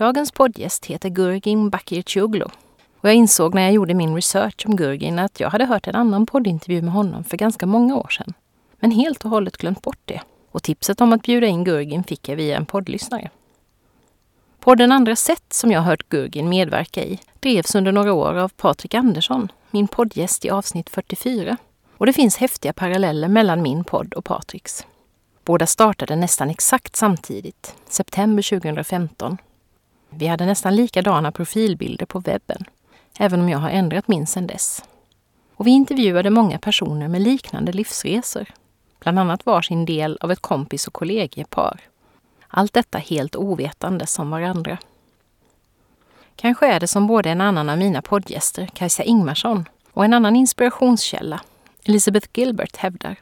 Dagens poddgäst heter Gurgin Bakircioglu och jag insåg när jag gjorde min research om Gurgin att jag hade hört en annan poddintervju med honom för ganska många år sedan. Men helt och hållet glömt bort det. Och tipset om att bjuda in Gurgin fick jag via en poddlyssnare. Podden Andra sätt som jag hört Gurgin medverka i drevs under några år av Patrik Andersson, min poddgäst i avsnitt 44. Och det finns häftiga paralleller mellan min podd och Patriks. Båda startade nästan exakt samtidigt, september 2015. Vi hade nästan likadana profilbilder på webben, även om jag har ändrat min sedan dess. Och vi intervjuade många personer med liknande livsresor, bland annat varsin del av ett kompis och kollegiepar. Allt detta helt ovetande som varandra. Kanske är det som både en annan av mina poddgäster, Kajsa Ingmarsson, och en annan inspirationskälla, Elizabeth Gilbert, hävdar.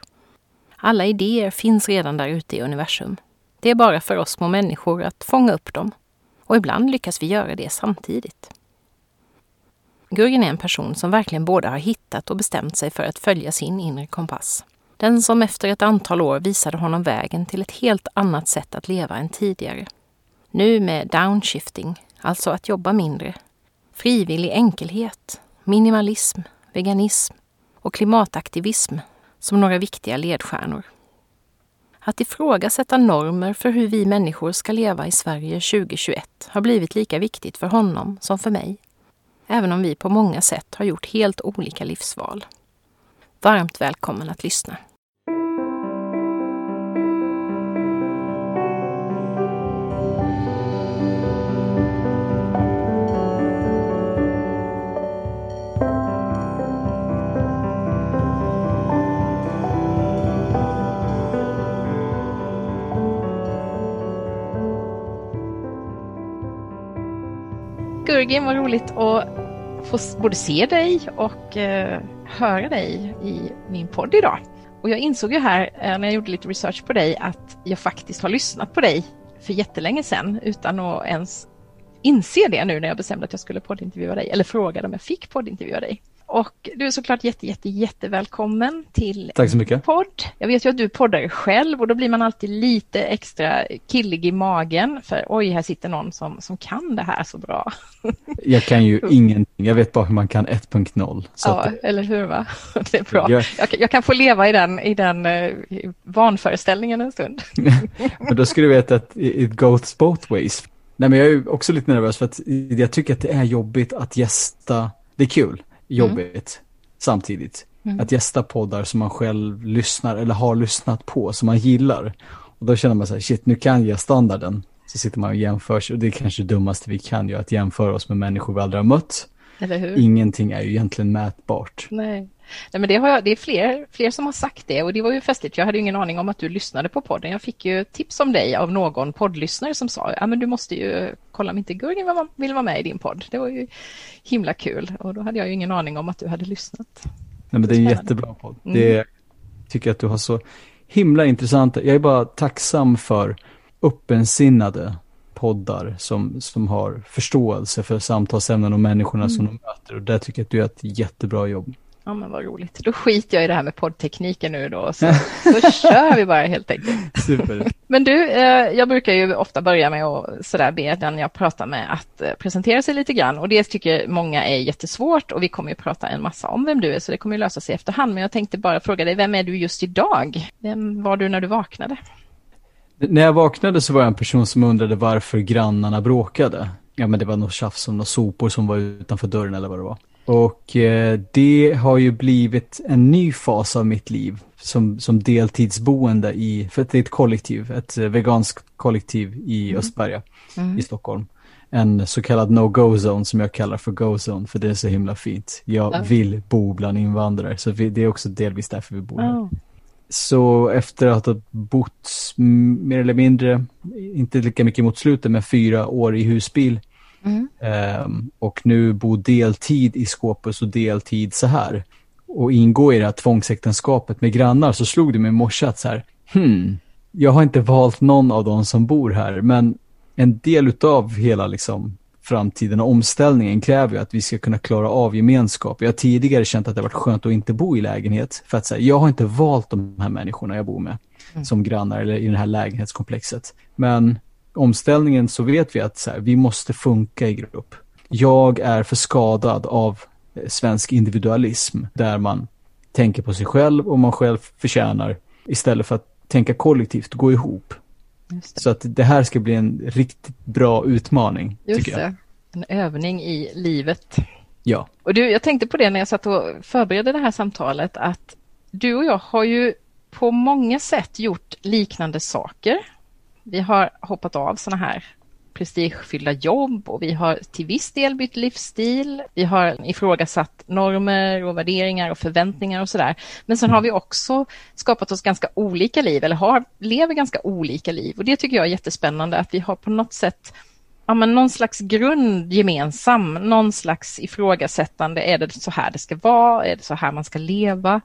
Alla idéer finns redan där ute i universum. Det är bara för oss små människor att fånga upp dem. Och ibland lyckas vi göra det samtidigt. Gurgen är en person som verkligen både har hittat och bestämt sig för att följa sin inre kompass. Den som efter ett antal år visade honom vägen till ett helt annat sätt att leva än tidigare. Nu med downshifting, alltså att jobba mindre, frivillig enkelhet, minimalism, veganism och klimataktivism som några viktiga ledstjärnor. Att ifrågasätta normer för hur vi människor ska leva i Sverige 2021 har blivit lika viktigt för honom som för mig. Även om vi på många sätt har gjort helt olika livsval. Varmt välkommen att lyssna. Gurgin, vad roligt att få både se dig och eh, höra dig i min podd idag. Och jag insåg ju här eh, när jag gjorde lite research på dig att jag faktiskt har lyssnat på dig för jättelänge sedan utan att ens inse det nu när jag bestämde att jag skulle poddintervjua dig eller frågade om jag fick poddintervjua dig. Och du är såklart jätte, jätte, jättevälkommen till Tack så mycket. podd. Jag vet ju att du poddar själv och då blir man alltid lite extra killig i magen för oj, här sitter någon som, som kan det här så bra. Jag kan ju ingenting, jag vet bara hur man kan 1.0. Ja, att, eller hur va? Det är bra. Jag, jag, jag, kan få leva i den, i den uh, vanföreställningen en stund. men då ska du veta att it goes both ways. Nej, men jag är också lite nervös för att jag tycker att det är jobbigt att gästa. Det är kul jobbigt mm. samtidigt. Mm. Att gästa poddar som man själv lyssnar eller har lyssnat på, som man gillar. Och då känner man så här, shit nu kan jag standarden. Så sitter man och jämför sig och det är kanske det dummaste vi kan göra, att jämföra oss med människor vi aldrig har mött. Ingenting är ju egentligen mätbart. Nej. Nej, men det, har jag, det är fler, fler som har sagt det och det var ju festligt. Jag hade ingen aning om att du lyssnade på podden. Jag fick ju tips om dig av någon poddlyssnare som sa ja, men du måste ju kolla om inte Gurgen vill vara med i din podd. Det var ju himla kul och då hade jag ju ingen aning om att du hade lyssnat. Nej, men det är en jättebra podd. Mm. Det tycker att du har så himla intressant. Jag är bara tacksam för öppensinnade poddar som, som har förståelse för samtalsämnen och människorna mm. som de möter. Och där tycker jag att du gör ett jättebra jobb. Ja men vad roligt. Då skiter jag i det här med poddtekniken nu då. Så, så kör vi bara helt enkelt. Super. Men du, eh, jag brukar ju ofta börja med att sådär be den jag pratar med att eh, presentera sig lite grann. Och det tycker många är jättesvårt och vi kommer ju prata en massa om vem du är så det kommer ju lösa sig efterhand. Men jag tänkte bara fråga dig, vem är du just idag? Vem var du när du vaknade? När jag vaknade så var jag en person som undrade varför grannarna bråkade. Ja men det var något tjafs om några sopor som var utanför dörren eller vad det var. Och eh, det har ju blivit en ny fas av mitt liv som, som deltidsboende i, för det är ett kollektiv, ett eh, veganskt kollektiv i mm. Östberga mm. i Stockholm. En så kallad no-go-zone som jag kallar för go-zone för det är så himla fint. Jag mm. vill bo bland invandrare så vi, det är också delvis därför vi bor här. Så efter att ha bott mer eller mindre, inte lika mycket mot slutet, men fyra år i husbil Mm. Um, och nu bo deltid i Skåpus och deltid så här. Och ingå i det här tvångsäktenskapet med grannar så slog det mig i morse att så här, hmm, jag har inte valt någon av de som bor här, men en del utav hela liksom framtiden och omställningen kräver ju att vi ska kunna klara av gemenskap. Jag har tidigare känt att det varit skönt att inte bo i lägenhet för att säga, jag har inte valt de här människorna jag bor med mm. som grannar eller i det här lägenhetskomplexet. Men omställningen så vet vi att så här, vi måste funka i grupp. Jag är för skadad av eh, svensk individualism där man tänker på sig själv och man själv förtjänar istället för att tänka kollektivt gå ihop. Så att det här ska bli en riktigt bra utmaning. Just tycker jag. det, en övning i livet. Ja. Och du, jag tänkte på det när jag satt och förberedde det här samtalet att du och jag har ju på många sätt gjort liknande saker. Vi har hoppat av sådana här prestigefyllda jobb och vi har till viss del bytt livsstil. Vi har ifrågasatt normer och värderingar och förväntningar och sådär. Men sen har vi också skapat oss ganska olika liv eller har, lever ganska olika liv och det tycker jag är jättespännande att vi har på något sätt ja, men någon slags grund gemensam, någon slags ifrågasättande. Är det så här det ska vara? Är det så här man ska leva?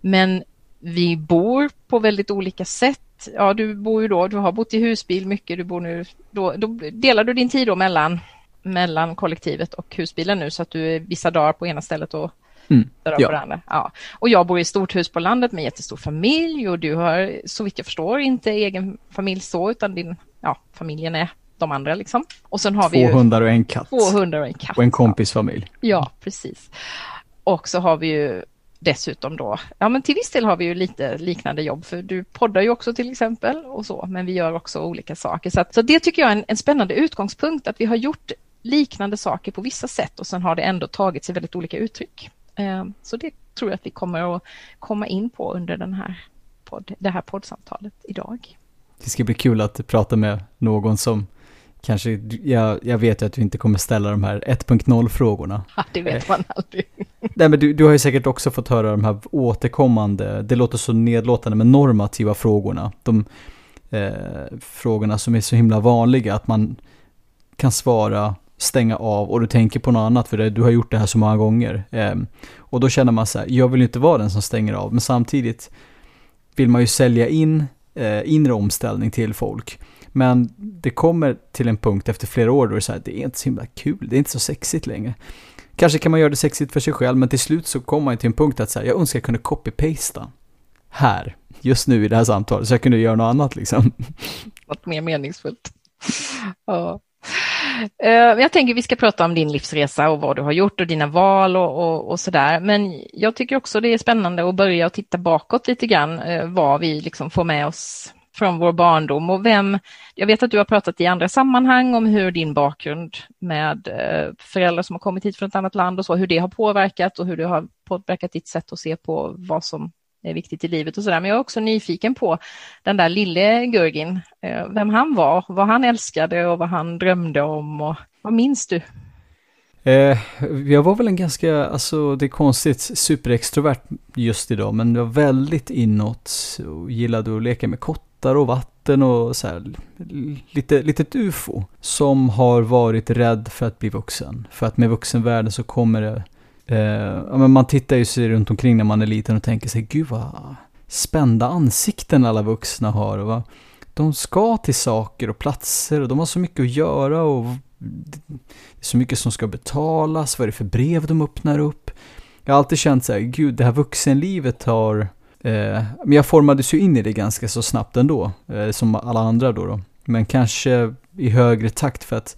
Men vi bor på väldigt olika sätt ja du bor ju då, du har bott i husbil mycket, du bor nu, då, då delar du din tid då mellan, mellan kollektivet och husbilen nu så att du är vissa dagar på ena stället och mm, ja. på det andra. Ja. Och jag bor i stort hus på landet med jättestor familj och du har så vitt jag förstår inte egen familj så utan din, ja familjen är de andra liksom. Och sen har vi ju hundar och en katt. Två hundar och en katt. Och en kompisfamilj. Ja, precis. Och så har vi ju dessutom då, ja men till viss del har vi ju lite liknande jobb för du poddar ju också till exempel och så, men vi gör också olika saker. Så, att, så det tycker jag är en, en spännande utgångspunkt att vi har gjort liknande saker på vissa sätt och sen har det ändå tagit sig väldigt olika uttryck. Eh, så det tror jag att vi kommer att komma in på under den här podd, det här poddsamtalet idag. Det ska bli kul att prata med någon som kanske, jag, jag vet ju att du inte kommer ställa de här 1.0 frågorna. Ja, det vet man aldrig. Nej, men du, du har ju säkert också fått höra de här återkommande, det låter så nedlåtande, men normativa frågorna. De eh, frågorna som är så himla vanliga, att man kan svara, stänga av och du tänker på något annat för det, du har gjort det här så många gånger. Eh, och då känner man så här, jag vill inte vara den som stänger av, men samtidigt vill man ju sälja in eh, inre omställning till folk. Men det kommer till en punkt efter flera år då det är så här, det är inte så himla kul, det är inte så sexigt längre. Kanske kan man göra det sexigt för sig själv, men till slut så kommer man till en punkt att säga, jag önskar jag kunde copy-pasta här, just nu i det här samtalet, så jag kunde göra något annat liksom. Något mer meningsfullt. ja. Eh, jag tänker vi ska prata om din livsresa och vad du har gjort och dina val och, och, och sådär. Men jag tycker också det är spännande att börja och titta bakåt lite grann, eh, vad vi liksom får med oss från vår barndom och vem, jag vet att du har pratat i andra sammanhang om hur din bakgrund med eh, föräldrar som har kommit hit från ett annat land och så, hur det har påverkat och hur det har påverkat ditt sätt att se på vad som är viktigt i livet och sådär. Men jag är också nyfiken på den där lille Gurgin, eh, vem han var, vad han älskade och vad han drömde om och vad minns du? Eh, jag var väl en ganska, alltså det är konstigt, superextrovert just idag, men jag var väldigt inåt och gillade att leka med kott båtar och vatten och så här, lite, litet ufo. Som har varit rädd för att bli vuxen. För att med vuxenvärlden så kommer det, eh, men man tittar ju sig runt omkring när man är liten och tänker sig, gud vad spända ansikten alla vuxna har. Och vad, de ska till saker och platser och de har så mycket att göra och det är så mycket som ska betalas, vad är det för brev de öppnar upp? Jag har alltid känt så här, gud det här vuxenlivet har Eh, men jag formades ju in i det ganska så snabbt ändå, eh, som alla andra då, då. Men kanske i högre takt för att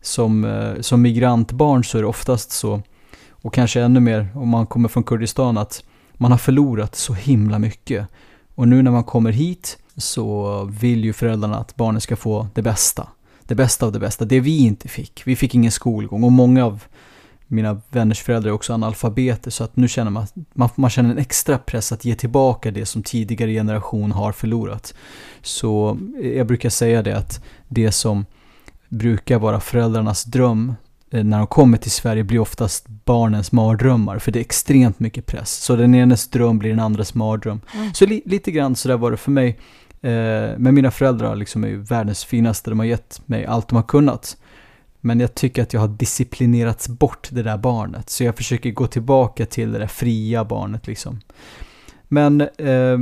som, eh, som migrantbarn så är det oftast så, och kanske ännu mer om man kommer från Kurdistan, att man har förlorat så himla mycket. Och nu när man kommer hit så vill ju föräldrarna att barnen ska få det bästa. Det bästa av det bästa, det vi inte fick. Vi fick ingen skolgång och många av mina vänners föräldrar är också analfabeter så att nu känner man, man, man känner en extra press att ge tillbaka det som tidigare generation har förlorat. Så jag brukar säga det att det som brukar vara föräldrarnas dröm eh, när de kommer till Sverige blir oftast barnens mardrömmar för det är extremt mycket press. Så den enes dröm blir den andres mardröm. Mm. Så li, lite grann sådär var det för mig. Eh, men mina föräldrar liksom är ju världens finaste, de har gett mig allt de har kunnat. Men jag tycker att jag har disciplinerats bort det där barnet. Så jag försöker gå tillbaka till det där fria barnet liksom. Men eh,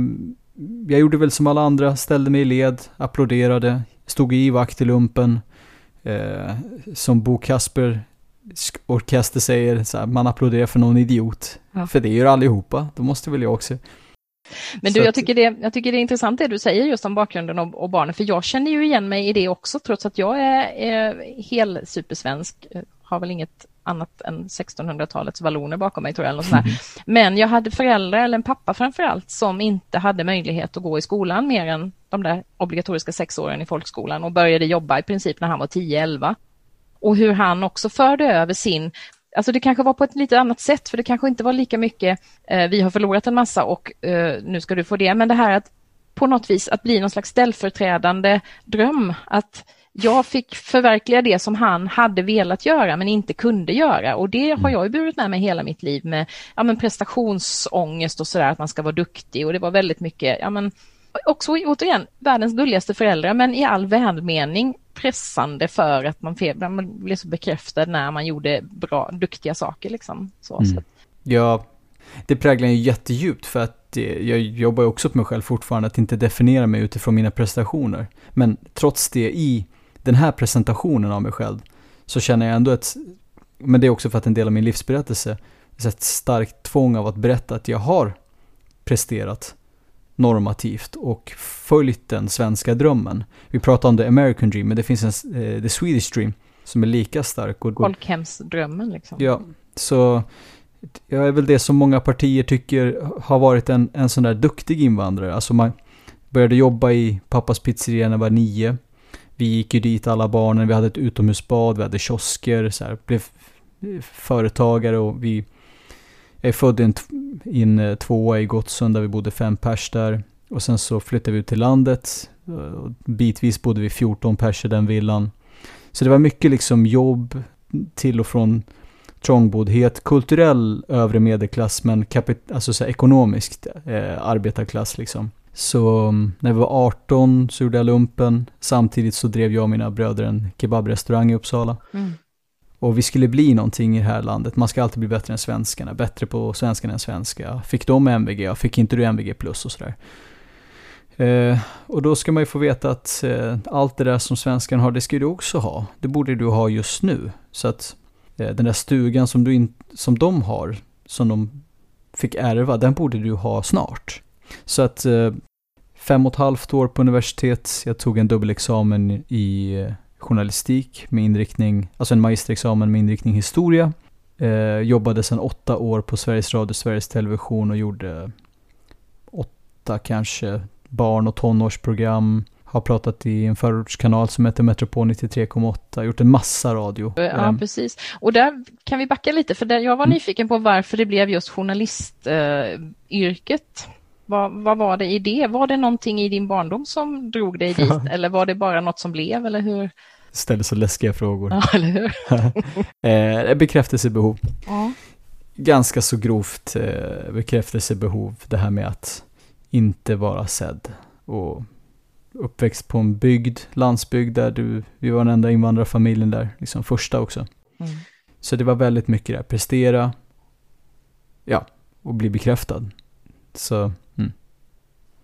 jag gjorde väl som alla andra, ställde mig i led, applåderade, stod i vakt i lumpen. Eh, som Bo Kasper orkester säger, så här, man applåderar för någon idiot. Ja. För det gör allihopa, då måste väl jag också. Men du, jag tycker, det, jag tycker det är intressant det du säger just om bakgrunden och, och barnen, för jag känner ju igen mig i det också, trots att jag är, är hel supersvensk, har väl inget annat än 1600-talets valloner bakom mig tror jag. Eller sådär. Mm. Men jag hade föräldrar, eller en pappa framförallt, som inte hade möjlighet att gå i skolan mer än de där obligatoriska sex åren i folkskolan och började jobba i princip när han var 10-11. Och hur han också förde över sin Alltså det kanske var på ett lite annat sätt, för det kanske inte var lika mycket eh, vi har förlorat en massa och eh, nu ska du få det, men det här att på något vis att bli någon slags ställföreträdande dröm, att jag fick förverkliga det som han hade velat göra men inte kunde göra. Och det har mm. jag burit med mig hela mitt liv med ja, men prestationsångest och sådär, att man ska vara duktig. Och det var väldigt mycket, ja men också återigen världens gulligaste föräldrar men i all välmening pressande för att man, man blev så bekräftad när man gjorde bra, duktiga saker liksom. Så, mm. så. Ja, det präglar ju jättedjupt för att jag jobbar också på mig själv fortfarande att inte definiera mig utifrån mina prestationer. Men trots det i den här presentationen av mig själv så känner jag ändå ett, men det är också för att en del av min livsberättelse, ett starkt tvång av att berätta att jag har presterat normativt och följt den svenska drömmen. Vi pratar om the American dream, men det finns en uh, the Swedish dream som är lika stark. Och, Folkhemsdrömmen liksom. Ja, så jag är väl det som många partier tycker har varit en, en sån där duktig invandrare. Alltså man började jobba i pappas pizzeria när jag var nio. Vi gick ju dit alla barnen, vi hade ett utomhusbad, vi hade kiosker, så här, blev företagare och vi jag är född i en, i en eh, tvåa i Gottsunda, vi bodde fem pers där. Och sen så flyttade vi ut till landet. Eh, bitvis bodde vi 14 pers i den villan. Så det var mycket liksom jobb till och från trångboddhet, kulturell övre medelklass men kapit alltså så ekonomiskt eh, arbetarklass liksom. Så mm, när vi var 18 så gjorde jag lumpen. Samtidigt så drev jag och mina bröder en kebabrestaurang i Uppsala. Mm. Och vi skulle bli någonting i det här landet. Man ska alltid bli bättre än svenskarna. Bättre på svenskarna än svenska. Fick de MVG? Fick inte du MVG plus och sådär. Eh, och då ska man ju få veta att eh, allt det där som svenskarna har, det ska du också ha. Det borde du ha just nu. Så att eh, den där stugan som, du in, som de har, som de fick ärva, den borde du ha snart. Så att eh, fem och ett halvt år på universitet, jag tog en dubbelexamen i eh, journalistik med inriktning, alltså en magisterexamen med inriktning historia. Eh, jobbade sedan åtta år på Sveriges Radio, Sveriges Television och gjorde åtta kanske barn och tonårsprogram. Har pratat i en förortskanal som heter Metropol 93,8, gjort en massa radio. Ja, ehm. precis. Och där kan vi backa lite, för där, jag var mm. nyfiken på varför det blev just journalistyrket. Eh, vad, vad, var det i det? Var det någonting i din barndom som drog dig dit eller var det bara något som blev eller hur? Ställer så läskiga frågor. Ja, eller hur? eh, bekräftelsebehov. Ja. Ganska så grovt eh, bekräftelsebehov, det här med att inte vara sedd. Och uppväxt på en bygd, landsbygd där du, vi var den enda invandrarfamiljen där, liksom första också. Mm. Så det var väldigt mycket där, prestera, ja, och bli bekräftad. Så.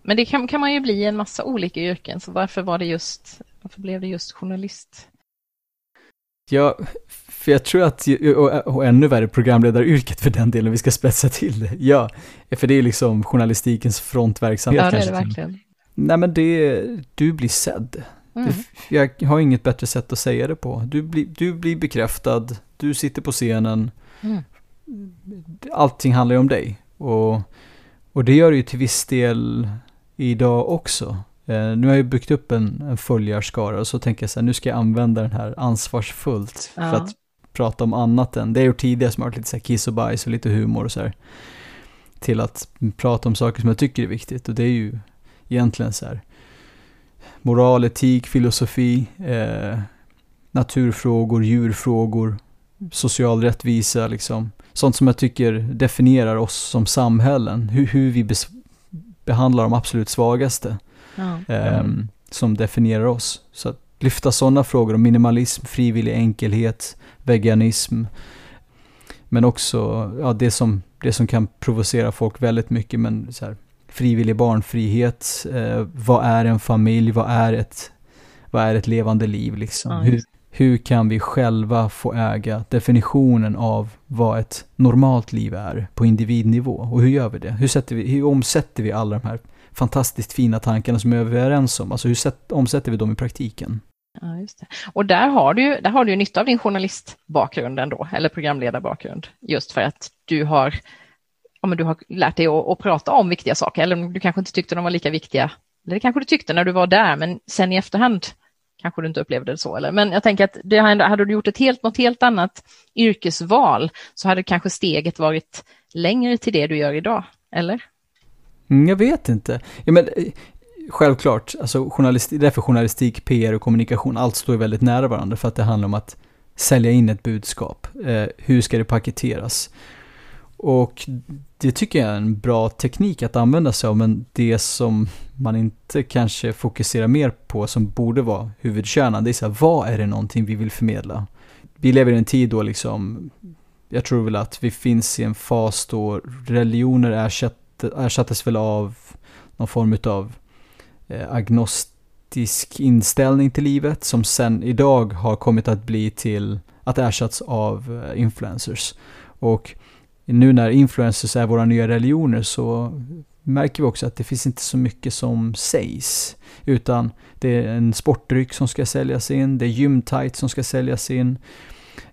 Men det kan, kan man ju bli i en massa olika yrken, så varför var det just varför blev det just journalist? Ja, för jag tror att, och, och ännu värre programledaryrket för den delen, vi ska spetsa till det. Ja, för det är liksom journalistikens frontverksamhet. Ja, det är det verkligen. Nej men det, du blir sedd. Mm. jag har inget bättre sätt att säga det på. Du blir, du blir bekräftad, du sitter på scenen. Mm. Allting handlar ju om dig. Och, och det gör det ju till viss del idag också. Eh, nu har jag byggt upp en, en följarskara och så tänker jag så här, nu ska jag använda den här ansvarsfullt ja. för att prata om annat än, det jag gjort tidigare som har varit lite så här kiss och bajs och lite humor och så här. Till att prata om saker som jag tycker är viktigt och det är ju egentligen så här moral, etik, filosofi, eh, naturfrågor, djurfrågor, social rättvisa liksom. Sånt som jag tycker definierar oss som samhällen, hur, hur vi behandlar de absolut svagaste ja. um, som definierar oss. Så lyfta sådana frågor om minimalism, frivillig enkelhet, veganism. Men också ja, det, som, det som kan provocera folk väldigt mycket, men så här, frivillig barnfrihet, eh, vad är en familj, vad är ett, vad är ett levande liv liksom? Mm. Hur, hur kan vi själva få äga definitionen av vad ett normalt liv är på individnivå? Och hur gör vi det? Hur, sätter vi, hur omsätter vi alla de här fantastiskt fina tankarna som vi är överens om? Alltså hur sätt, omsätter vi dem i praktiken? Ja, just det. Och där har, du, där har du nytta av din journalistbakgrund ändå, eller programledarbakgrund, just för att du har, ja, men du har lärt dig att, att prata om viktiga saker, eller du kanske inte tyckte de var lika viktiga, eller det kanske du tyckte när du var där, men sen i efterhand kanske du inte upplevde det så, eller? men jag tänker att det hade, hade du gjort ett helt, något helt annat yrkesval så hade kanske steget varit längre till det du gör idag, eller? Mm, jag vet inte. Ja, men, eh, självklart, alltså journalistik, därför journalistik, PR och kommunikation, allt står väldigt nära varandra för att det handlar om att sälja in ett budskap. Eh, hur ska det paketeras? Och det tycker jag är en bra teknik att använda sig av, men det som man inte kanske fokuserar mer på, som borde vara huvudkärnan, det är så här, vad är det någonting vi vill förmedla? Vi lever i en tid då liksom, jag tror väl att vi finns i en fas då religioner ersatt, ersattes väl av någon form av eh, agnostisk inställning till livet, som sen idag har kommit att bli till att ersätts av eh, influencers. Och nu när influencers är våra nya religioner så märker vi också att det finns inte så mycket som sägs. Utan det är en sportdryck som ska säljas in, det är gymtight som ska säljas in.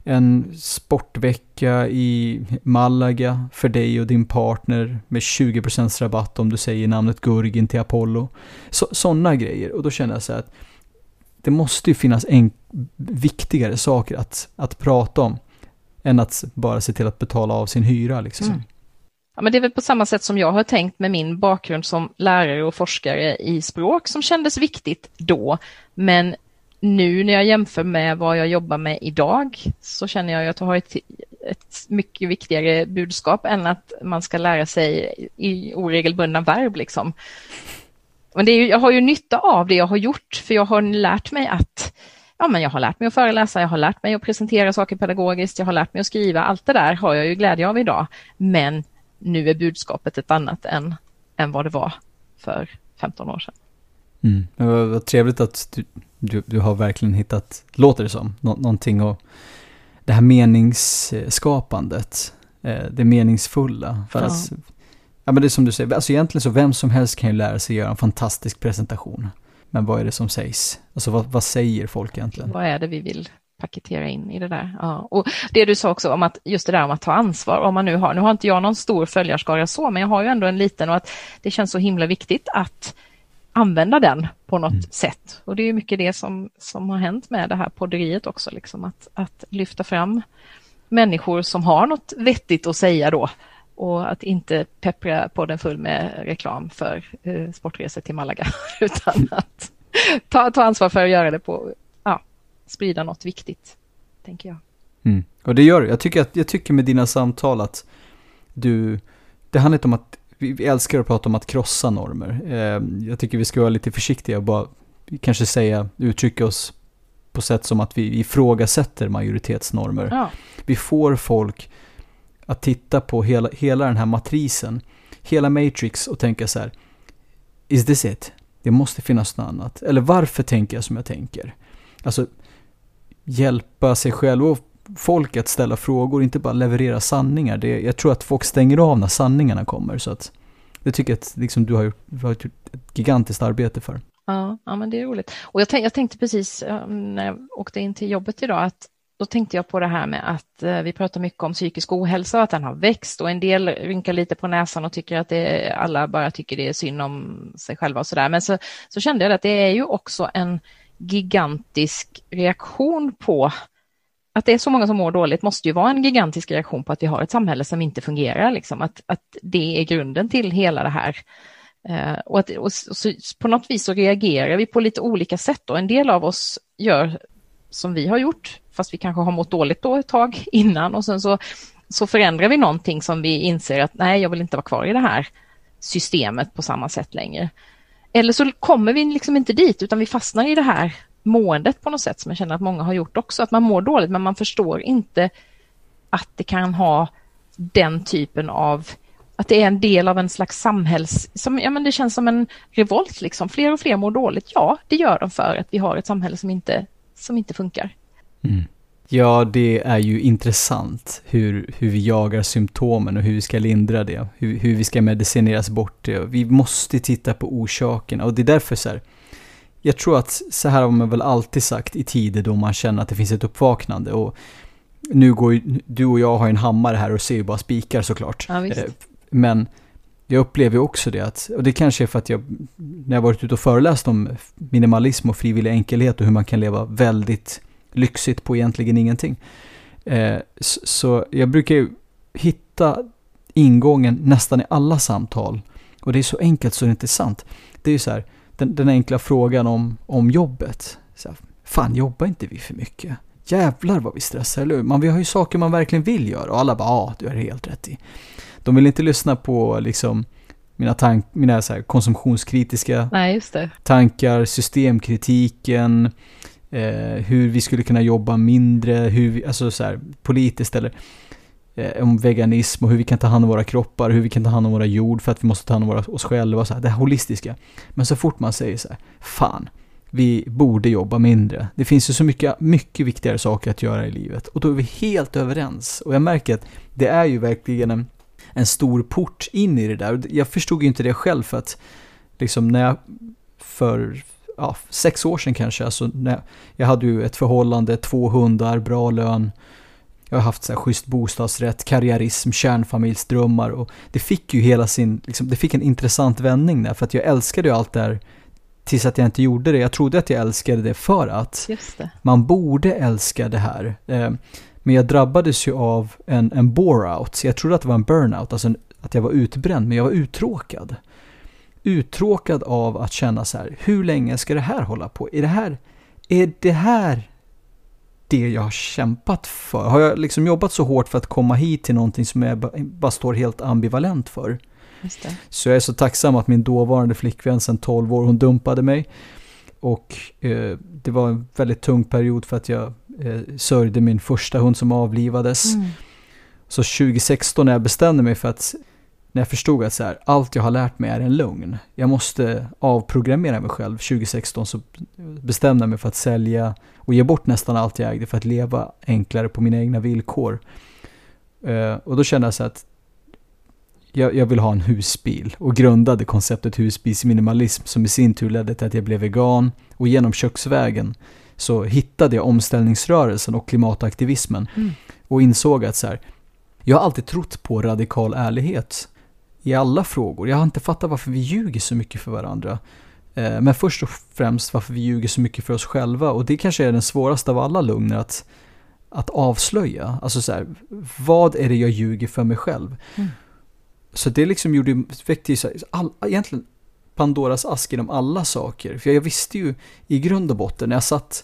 En sportvecka i Malaga för dig och din partner med 20% rabatt om du säger namnet Gurgin till Apollo. Sådana grejer. Och då känner jag så här att det måste ju finnas en viktigare saker att, att prata om än att bara se till att betala av sin hyra. Liksom. Mm. Ja, men det är väl på samma sätt som jag har tänkt med min bakgrund som lärare och forskare i språk som kändes viktigt då. Men nu när jag jämför med vad jag jobbar med idag så känner jag att jag har ett, ett mycket viktigare budskap än att man ska lära sig i oregelbundna verb. Liksom. Men det är ju, jag har ju nytta av det jag har gjort för jag har lärt mig att ja, men jag har lärt mig att föreläsa, jag har lärt mig att presentera saker pedagogiskt, jag har lärt mig att skriva. Allt det där har jag ju glädje av idag. Men nu är budskapet ett annat än, än vad det var för 15 år sedan. Mm. Vad, vad trevligt att du, du, du, har verkligen hittat, låter det som, nå, någonting och det här meningsskapandet, eh, det meningsfulla. För ja. Att, ja men det är som du säger, alltså egentligen så vem som helst kan ju lära sig göra en fantastisk presentation. Men vad är det som sägs? Alltså vad, vad säger folk egentligen? Vad är det vi vill paketera in i det där. Ja. Och det du sa också om att just det där om att ta ansvar, om man nu har, nu har inte jag någon stor följarskara så, men jag har ju ändå en liten och att det känns så himla viktigt att använda den på något mm. sätt. Och det är mycket det som, som har hänt med det här podderiet också, liksom att, att lyfta fram människor som har något vettigt att säga då och att inte peppra podden full med reklam för eh, sportresor till Malaga, utan att ta, ta ansvar för att göra det på, ja, sprida något viktigt, tänker jag. Mm. Och det gör. Jag tycker, jag tycker med dina samtal att du, det handlar inte om att, vi älskar att prata om att krossa normer. Eh, jag tycker vi ska vara lite försiktiga och bara kanske säga, uttrycka oss på sätt som att vi ifrågasätter majoritetsnormer. Ja. Vi får folk att titta på hela, hela den här matrisen, hela Matrix och tänka så här, is this it? Det måste finnas något annat. Eller varför tänker jag som jag tänker? Alltså, hjälpa sig själv och folk att ställa frågor, inte bara leverera sanningar. Det, jag tror att folk stänger av när sanningarna kommer. Så att, det tycker jag att liksom, du har gjort, du har gjort ett gigantiskt arbete för. Ja, ja men det är roligt. Och jag, jag tänkte precis eh, när jag åkte in till jobbet idag att då tänkte jag på det här med att eh, vi pratar mycket om psykisk ohälsa och att den har växt och en del rynkar lite på näsan och tycker att det, alla bara tycker det är synd om sig själva och sådär. Men så, så kände jag att det är ju också en gigantisk reaktion på att det är så många som mår dåligt måste ju vara en gigantisk reaktion på att vi har ett samhälle som inte fungerar, liksom. att, att det är grunden till hela det här. Eh, och, att, och så, på något vis så reagerar vi på lite olika sätt och en del av oss gör som vi har gjort, fast vi kanske har mått dåligt då ett tag innan och sen så, så förändrar vi någonting som vi inser att nej, jag vill inte vara kvar i det här systemet på samma sätt längre. Eller så kommer vi liksom inte dit utan vi fastnar i det här måendet på något sätt som jag känner att många har gjort också. Att man mår dåligt men man förstår inte att det kan ha den typen av att det är en del av en slags samhälls... Som, ja, men det känns som en revolt. Liksom. Fler och fler mår dåligt. Ja, det gör de för att vi har ett samhälle som inte, som inte funkar. Mm. Ja, det är ju intressant hur, hur vi jagar symptomen och hur vi ska lindra det. Hur, hur vi ska medicineras bort det. Vi måste titta på orsakerna och det är därför så här. Jag tror att så här har man väl alltid sagt i tider då man känner att det finns ett uppvaknande. Och nu går ju, du och jag har en hammare här och ser ju bara spikar såklart. Ja, eh, Men jag upplever ju också det att, och det kanske är för att jag, när jag varit ute och föreläst om minimalism och frivillig enkelhet och hur man kan leva väldigt lyxigt på egentligen ingenting. Eh, så jag brukar ju hitta ingången nästan i alla samtal. Och det är så enkelt så det är inte sant. Det är ju så här, den, den enkla frågan om, om jobbet. Så här, fan, jobbar inte vi för mycket? Jävlar vad vi stressar, eller hur? Man, vi har ju saker man verkligen vill göra och alla bara, ja, du har helt rätt i. De vill inte lyssna på liksom mina, tank, mina så här, konsumtionskritiska Nej, tankar, systemkritiken, eh, hur vi skulle kunna jobba mindre, hur vi, alltså så här, politiskt eller eh, om veganism och hur vi kan ta hand om våra kroppar, hur vi kan ta hand om våra jord för att vi måste ta hand om våra, oss själva, så här, det här holistiska. Men så fort man säger så här, fan, vi borde jobba mindre. Det finns ju så mycket, mycket viktigare saker att göra i livet och då är vi helt överens. Och jag märker att det är ju verkligen en, en stor port in i det där. Jag förstod ju inte det själv för att liksom när jag för ja, sex år sedan kanske. Alltså, när jag hade ju ett förhållande, två hundar, bra lön. Jag har haft så här schysst bostadsrätt, karriärism, kärnfamiljsdrömmar och det fick ju hela sin, liksom, det fick en intressant vändning där för att jag älskade ju allt det här tills att jag inte gjorde det. Jag trodde att jag älskade det för att man borde älska det här. Men jag drabbades ju av en, en bore-out, jag trodde att det var en burnout, alltså att jag var utbränd, men jag var uttråkad uttråkad av att känna så här, hur länge ska det här hålla på? Är det här, är det här det jag har kämpat för? Har jag liksom jobbat så hårt för att komma hit till någonting som jag bara står helt ambivalent för? Så jag är så tacksam att min dåvarande flickvän sedan 12 år, hon dumpade mig. Och eh, det var en väldigt tung period för att jag eh, sörjde min första hund som avlivades. Mm. Så 2016 när jag bestämde mig för att när jag förstod att så här, allt jag har lärt mig är en lögn. Jag måste avprogrammera mig själv. 2016 så bestämde jag mig för att sälja och ge bort nästan allt jag ägde för att leva enklare på mina egna villkor. Uh, och då kände jag så att jag, jag, vill ha en husbil och grundade konceptet husbilsminimalism som i sin tur ledde till att jag blev vegan och genom köksvägen så hittade jag omställningsrörelsen och klimataktivismen mm. och insåg att så här, jag har alltid trott på radikal ärlighet i alla frågor. Jag har inte fattat varför vi ljuger så mycket för varandra. Eh, men först och främst varför vi ljuger så mycket för oss själva. Och det kanske är den svåraste av alla lugner att, att avslöja. Alltså så här, vad är det jag ljuger för mig själv? Mm. Så det liksom gjorde, väckte ju all, egentligen Pandoras ask inom alla saker. För jag visste ju i grund och botten när jag satt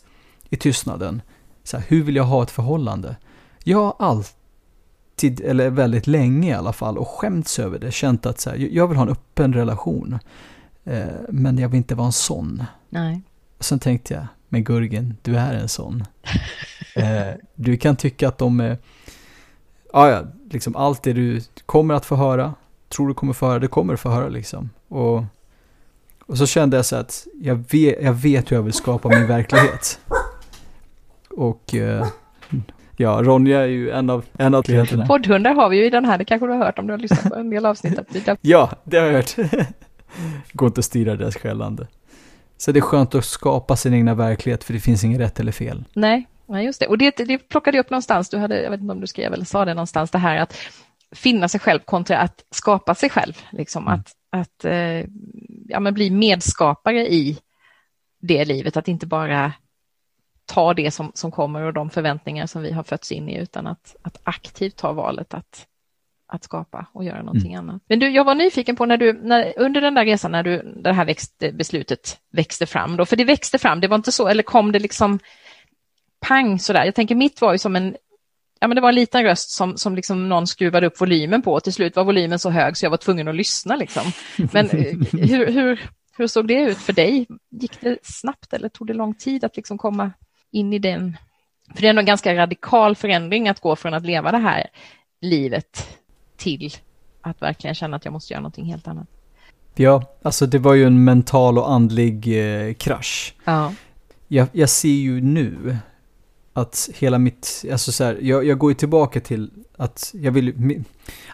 i tystnaden, så här, hur vill jag ha ett förhållande? Jag har alltid eller väldigt länge i alla fall, och skämts över det. Känt att så här, jag vill ha en öppen relation. Eh, men jag vill inte vara en sån. Nej. Och sen tänkte jag, men Gurgen, du är en sån. eh, du kan tycka att de är, ja ja, liksom allt det du kommer att få höra, tror du kommer få höra, det kommer du få höra liksom. Och, och så kände jag så att jag vet, jag vet hur jag vill skapa min verklighet. Och eh, Ja, Ronja är ju en av, en av klienterna. Poddhundar har vi ju i den här, det kanske du har hört om du har lyssnat på en del avsnitt. ja, det har jag hört. Går inte att styra deras skällande. Så det är skönt att skapa sin egna verklighet för det finns inget rätt eller fel. Nej, nej just det. Och det, det plockade jag upp någonstans, du hade, jag vet inte om du skrev eller sa det någonstans, det här att finna sig själv kontra att skapa sig själv. Liksom mm. att, att eh, ja, men bli medskapare i det livet, att inte bara ta det som, som kommer och de förväntningar som vi har fötts in i utan att, att aktivt ta valet att, att skapa och göra någonting mm. annat. Men du, jag var nyfiken på när du, när, under den där resan när du, det här växte, beslutet växte fram, då, för det växte fram, det var inte så, eller kom det liksom pang sådär? Jag tänker mitt var ju som en, ja men det var en liten röst som, som liksom någon skruvade upp volymen på till slut var volymen så hög så jag var tvungen att lyssna liksom. Men eh, hur, hur, Hur såg det ut för dig? Gick det snabbt eller tog det lång tid att liksom komma in i den? För det är en ganska radikal förändring att gå från att leva det här livet till att verkligen känna att jag måste göra någonting helt annat. Ja, alltså det var ju en mental och andlig eh, krasch. Ja. Jag, jag ser ju nu att hela mitt, alltså så här, jag, jag går ju tillbaka till att jag vill,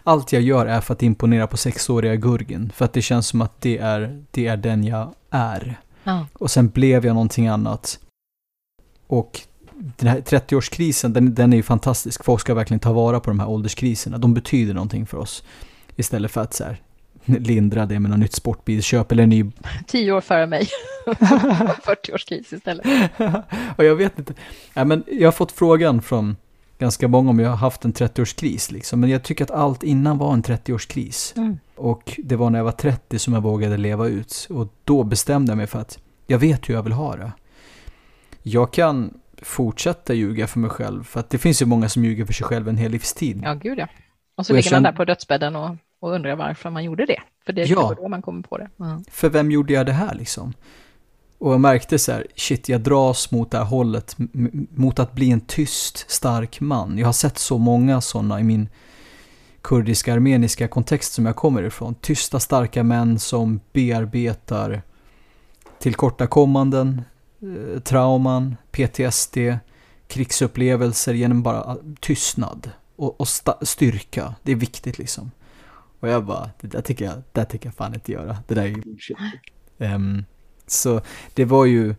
allt jag gör är för att imponera på sexåriga Gurgen. För att det känns som att det är, det är den jag är. Ja. Och sen blev jag någonting annat. Och den här 30-årskrisen, den, den är ju fantastisk. Folk ska verkligen ta vara på de här ålderskriserna. De betyder någonting för oss. Istället för att så här, lindra det med något nytt sportbilsköp eller en ny... Tio år före mig. 40-årskris istället. och jag vet inte. Ja, men jag har fått frågan från ganska många om jag har haft en 30-årskris. Liksom. Men jag tycker att allt innan var en 30-årskris. Mm. Och det var när jag var 30 som jag vågade leva ut. Och då bestämde jag mig för att jag vet hur jag vill ha det. Jag kan fortsätta ljuga för mig själv. För att det finns ju många som ljuger för sig själv en hel livstid. Ja, gud ja. Och så Och ligger man där på dödsbädden och, och undrar varför man gjorde det. För det är Ja. då man kommer på det. Ja. För vem gjorde jag det här liksom? Och jag märkte så här, shit jag dras mot det här hållet, mot att bli en tyst, stark man. Jag har sett så många sådana i min kurdiska, armeniska kontext som jag kommer ifrån. Tysta, starka män som bearbetar tillkortakommanden, eh, trauman, PTSD, krigsupplevelser genom bara ah, tystnad och, och styrka. Det är viktigt liksom. Och jag bara, det där tycker jag, det där tycker jag fan inte göra. Det där är ju bullshit. Ehm, så det var ju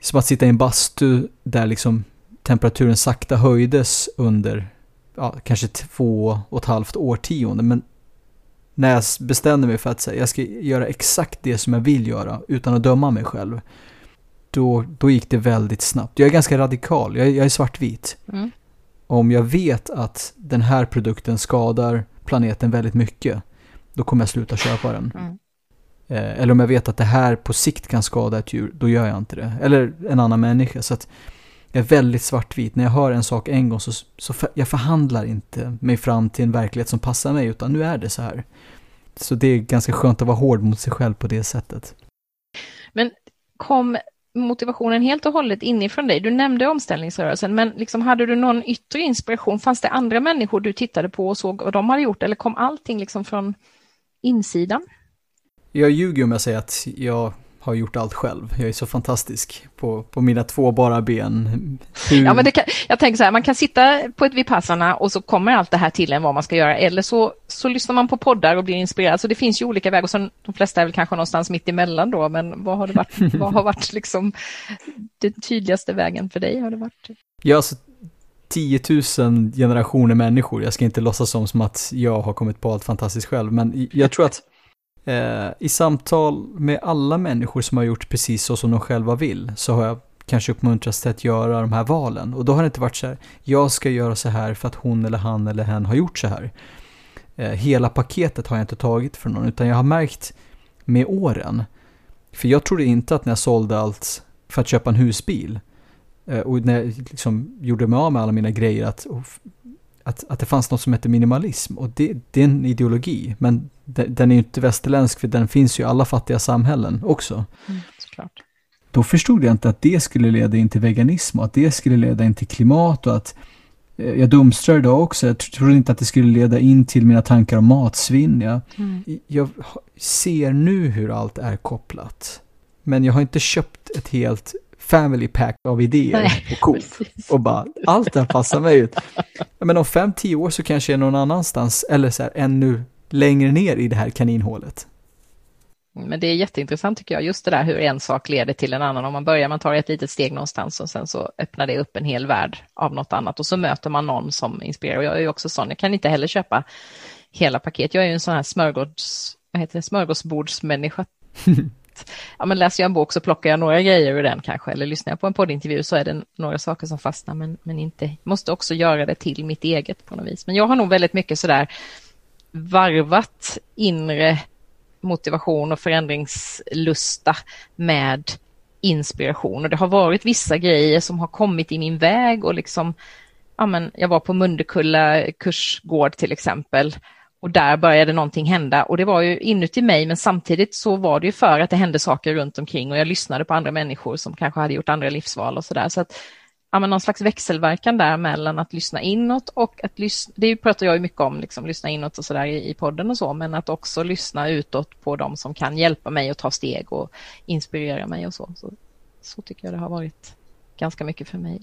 som att sitta i en bastu där liksom temperaturen sakta höjdes under ja, kanske två och ett halvt årtionde. Men när jag bestämde mig för att säga, jag ska göra exakt det som jag vill göra utan att döma mig själv. Då, då gick det väldigt snabbt. Jag är ganska radikal, jag, är- jag är svartvit. Mm. Om jag vet att den här produkten skadar planeten väldigt mycket, då kommer jag sluta köpa den. Mm. Eh, eller om jag vet att det här på sikt kan skada ett djur, då gör jag inte det. Eller en annan människa. Så att jag är väldigt svartvit. När jag hör en sak en gång så, så för, jag förhandlar inte mig fram till en verklighet som passar mig, utan nu är det så här. Så det är ganska skönt att vara hård mot sig själv på det sättet. Kom motivationen helt och hållet inifrån dig? Du nämnde omställningsrörelsen, men liksom hade du någon yttre inspiration? Fanns det andra människor du tittade på och såg vad de hade gjort? Eller kom allting liksom från insidan? Jag ljuger om jag säger att jag har gjort allt själv. Jag är så fantastisk på, på mina två bara ben. Hur... Ja, men kan, jag tänker så här, man kan sitta på ett Vipassana och så kommer allt det här till en vad man ska göra. Eller så, så lyssnar man på poddar och blir inspirerad. Så det finns ju olika vägar. Och sen, de flesta är väl kanske någonstans mitt emellan då. Men vad har det varit, vad har varit liksom den tydligaste vägen för dig? Har det varit? Ja, alltså 10 000 generationer människor. Jag ska inte låtsas som, som att jag har kommit på allt fantastiskt själv, men jag tror att eh, i samtal med alla människor som har gjort precis så som de själva vill, så har jag kanske uppmuntrats till att göra de här valen. Och då har det inte varit så här, jag ska göra så här för att hon eller han eller hen har gjort så här. Eh, hela paketet har jag inte tagit från någon, utan jag har märkt med åren. För jag trodde inte att när jag sålde allt för att köpa en husbil, Eh, Och när jag liksom gjorde mig av med alla mina grejer att, oh, att, att det fanns något som heter minimalism. Och det, det är en ideologi. Men den, den är ju inte västerländsk för den finns ju i alla fattiga samhällen också. Mm, såklart. Då förstod jag inte att det skulle leda in till veganism och att det skulle leda in till klimat och att eh, jag dumstrade då också. Jag tr- trodde inte att det skulle leda in till mina tankar om matsvinn. Jag, Mm. jag ser nu hur allt är kopplat. Men jag har inte köpt ett helt family pack av idéer Nej, på Coop. Precis. Och bara, allt det här passar mig ut. Men om fem, tio år så kanske jag är någon annanstans, eller så här, ännu längre ner i det här kaninhålet. Men det är jätteintressant tycker jag, just det där hur en sak leder till en annan. Om man börjar, man tar ett litet steg någonstans och sen så öppnar det upp en hel värld av något annat och så möter man någon som inspirerar. Och jag är ju också sån, jag kan inte heller köpa hela paket. Jag är ju en sån här smörgårds, vad heter det, smörgåsbordsmänniska. ja, men läser jag en bok så plockar jag några grejer ur den kanske, eller lyssnar jag på en poddintervju så är det några saker som fastnar, men, men inte, måste också göra det till mitt eget på något vis. Men jag har nog väldigt mycket sådär varvat inre motivation och förändringslusta med inspiration. Och det har varit vissa grejer som har kommit i min väg och liksom, ja men jag var på Mundekulla kursgård till exempel. Och där började någonting hända och det var ju inuti mig men samtidigt så var det ju för att det hände saker runt omkring och jag lyssnade på andra människor som kanske hade gjort andra livsval och sådär. Så att ja, men någon slags växelverkan där mellan att lyssna inåt och att lyssna, det pratar jag ju mycket om, liksom, lyssna inåt och sådär i, i podden och så, men att också lyssna utåt på de som kan hjälpa mig att ta steg och inspirera mig och så. Så, så tycker jag det har varit ganska mycket för mig.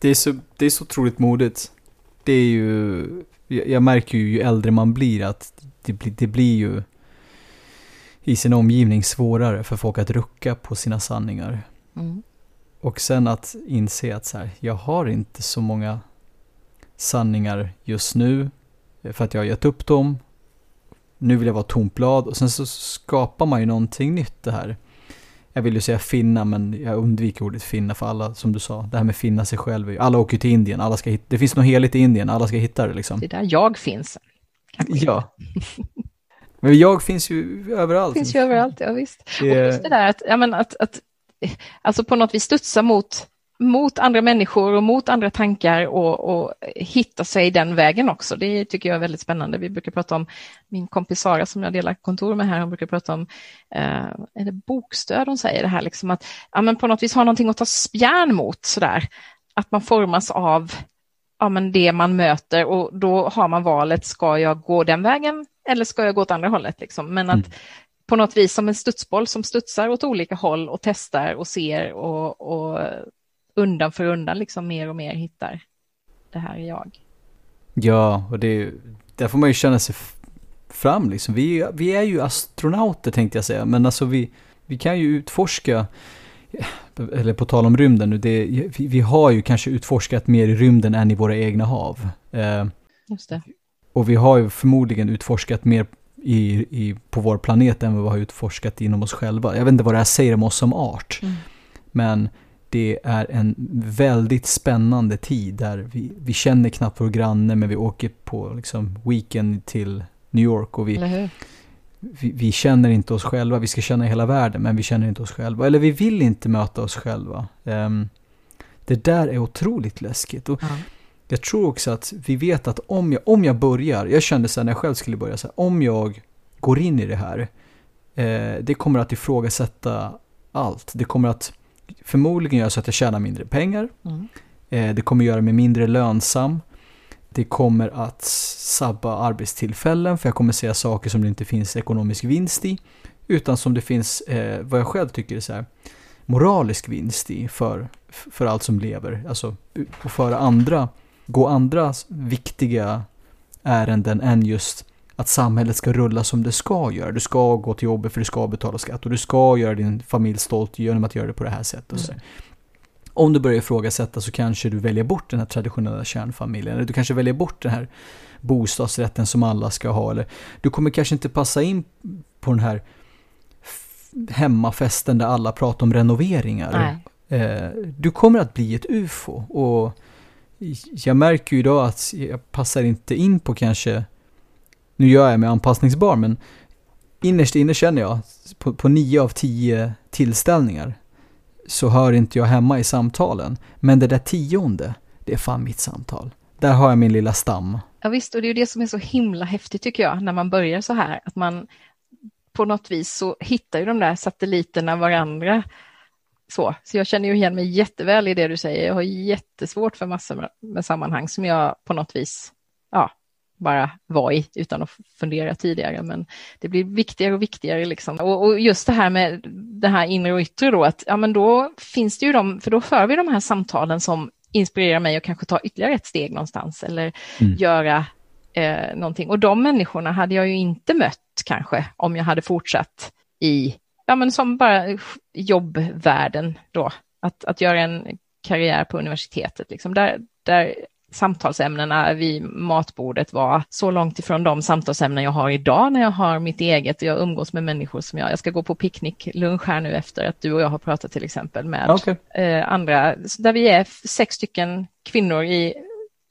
Det är så, det är så otroligt modigt. Det är ju, jag märker ju ju äldre man blir att det, blir, det blir ju i sin omgivning svårare för folk att rucka på sina sanningar. Mm. Och sen att inse att så här, jag har inte så många sanningar just nu för att jag har gett upp dem. Nu vill jag vara tomt blad och sen så skapar man ju någonting nytt det här. Jag vill ju säga finna men jag undviker ordet finna för alla, som du sa, det här med finna sig själv. Alla åker till Indien, alla ska hitta, det finns något heligt i Indien, alla ska hitta det liksom. Det är där jag finns. Ja. Men jag finns ju överallt. Finns ju överallt, ja visst. Det... Och just det där att, ja, men att, att alltså på något vis studsa mot, mot andra människor och mot andra tankar och, och hitta sig den vägen också. Det tycker jag är väldigt spännande. Vi brukar prata om, min kompis Sara som jag delar kontor med här, hon brukar prata om, eh, är det bokstöd hon säger det här, liksom att ja, men på något vis ha någonting att ta spjärn mot sådär. Att man formas av ja, men det man möter och då har man valet, ska jag gå den vägen eller ska jag gå åt andra hållet? Liksom? Men att mm på något vis som en studsboll som studsar åt olika håll och testar och ser och, och undan för undan liksom mer och mer hittar det här är jag. Ja, och det där får man ju känna sig fram liksom. Vi, vi är ju astronauter tänkte jag säga, men alltså vi, vi kan ju utforska, eller på tal om rymden nu, det, vi, vi har ju kanske utforskat mer i rymden än i våra egna hav. Eh, Just det. Och vi har ju förmodligen utforskat mer i, i, på vår planet än vad vi har utforskat inom oss själva. Jag vet inte vad det här säger om oss som art. Mm. Men det är en väldigt spännande tid där vi, vi känner knappt vår granne men vi åker på liksom, weekend till New York och vi, vi, vi, känner inte oss själva. Vi ska känna hela världen men vi känner inte oss själva. Eller vi vill inte möta oss själva. Um, det där är otroligt läskigt. Och mm. Jag tror också att vi vet att om jag, om jag börjar, jag kände så här när jag själv skulle börja, så här, om jag går in i det här, eh, det kommer att ifrågasätta allt. Det kommer att förmodligen göra så att jag tjänar mindre pengar. Mm. Eh, det kommer göra mig mindre lönsam. Det kommer att sabba arbetstillfällen för jag kommer säga saker som det inte finns ekonomisk vinst i. Utan som det finns, eh, vad jag själv tycker är så här, moralisk vinst i för, för allt som lever. Alltså, och för andra gå andra viktiga ärenden än just att samhället ska rulla som det ska göra. Du ska gå till jobbet för du ska betala skatt och du ska göra din familj stolt genom att göra det på det här sättet. Mm. Om du börjar ifrågasätta så kanske du väljer bort den här traditionella kärnfamiljen. Eller du kanske väljer bort den här bostadsrätten som alla ska ha. Eller du kommer kanske inte passa in på den här hemmafesten där alla pratar om renoveringar. Eh, du kommer att bli ett ufo. Och jag märker ju idag att jag passar inte in på kanske, nu gör jag mig anpassningsbar, men innerst inne känner jag, på, på nio av tio tillställningar, så hör inte jag hemma i samtalen. Men det där tionde, det är fan mitt samtal. Där har jag min lilla stam. Ja visst, och det är ju det som är så himla häftigt tycker jag, när man börjar så här, att man på något vis så hittar ju de där satelliterna varandra så, så jag känner ju igen mig jätteväl i det du säger. Jag har jättesvårt för massor med sammanhang som jag på något vis ja, bara var i utan att fundera tidigare. Men det blir viktigare och viktigare. Liksom. Och, och, just det här med det här inre och yttre då, att ja, men då finns det ju de, för då för vi de här samtalen som inspirerar mig att kanske ta ytterligare ett steg någonstans eller mm. göra eh, någonting. Och de människorna hade jag ju inte mött kanske om jag hade fortsatt i ja, men som bara jobbvärlden då, att, att göra en karriär på universitetet, liksom, där, där samtalsämnena vid matbordet var så långt ifrån de samtalsämnen jag har idag när jag har mitt eget och jag umgås med människor som jag, jag ska gå på picknicklunch här nu efter att du och jag har pratat till exempel med okay. eh, andra, där vi är sex stycken kvinnor i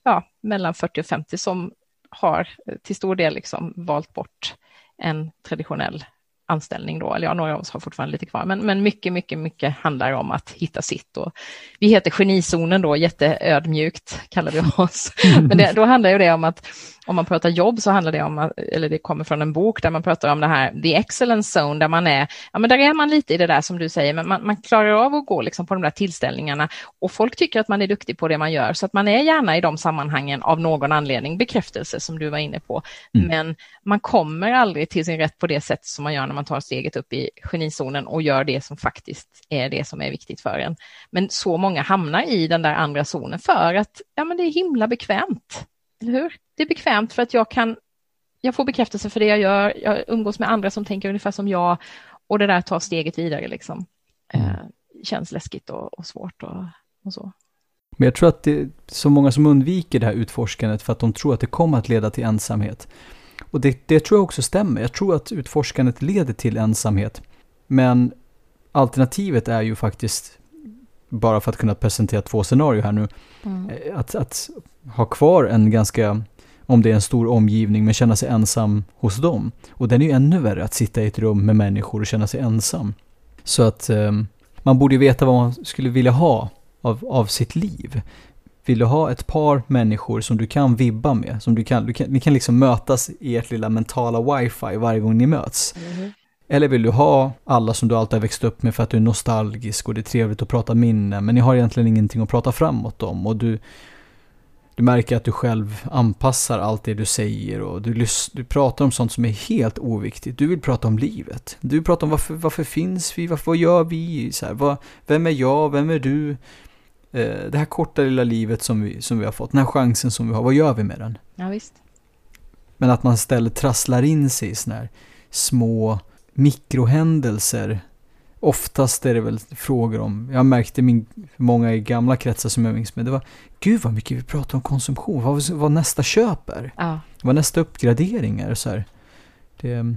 ja, mellan 40 och 50 som har till stor del liksom valt bort en traditionell anställning då, eller ja, några av oss har fortfarande lite kvar, men, men mycket, mycket, mycket handlar om att hitta sitt. Och vi heter Genizonen då, jätteödmjukt kallar vi oss. Men det, då handlar ju det om att om man pratar jobb så handlar det om, eller det kommer från en bok där man pratar om det här, the excellence zone, där man är, ja men där är man lite i det där som du säger, men man, man klarar av att gå liksom på de där tillställningarna och folk tycker att man är duktig på det man gör, så att man är gärna i de sammanhangen av någon anledning, bekräftelse som du var inne på, mm. men man kommer aldrig till sin rätt på det sätt som man gör när man tar steget upp i genizonen och gör det som faktiskt är det som är viktigt för en. Men så många hamnar i den där andra zonen för att ja, men det är himla bekvämt. Eller hur? Det är bekvämt för att jag kan, jag får bekräftelse för det jag gör, jag umgås med andra som tänker ungefär som jag och det där tar steget vidare liksom. Mm. Eh, känns läskigt och, och svårt och, och, så. Men jag tror att det är så många som undviker det här utforskandet för att de tror att det kommer att leda till ensamhet. Och det, det tror jag också stämmer. Jag tror att utforskandet leder till ensamhet. Men alternativet är ju faktiskt, bara för att kunna presentera två scenarier här nu, mm. Eh, att, att ha kvar en ganska, om det är en stor omgivning, men känna sig ensam hos dem. Och den är ju ännu värre, att sitta i ett rum med människor och känna sig ensam. Så att eh, man borde ju veta vad man skulle vilja ha av, av sitt liv. Vill du ha ett par människor som du kan vibba med, som du kan, du kan, ni kan liksom mötas i ert lilla mentala wifi varje gång ni möts. Mm. Eller vill du ha alla som du alltid har växt upp med för att du är nostalgisk och det är trevligt att prata minnen, men ni har egentligen ingenting att prata framåt om och du, du märker att du själv anpassar allt det du säger och du, du pratar om sånt som är helt oviktigt. Du vill prata om livet. Du vill prata om varför, varför finns vi, varför, vad gör vi, så här, vad, vem är jag, vem är du? Eh, det här korta lilla livet som vi, som vi har fått, den här chansen som vi har, vad gör vi med den? Ja, visst. Men att man istället trasslar in sig i sådana här små mikrohändelser. Oftast är det väl frågor om, jag märkte min, många i gamla kretsar som jag minns med, det var gud vad mycket vi pratar om konsumtion, vad, vad nästa köp är. Ja. Vad nästa uppgradering är. Så här. Det,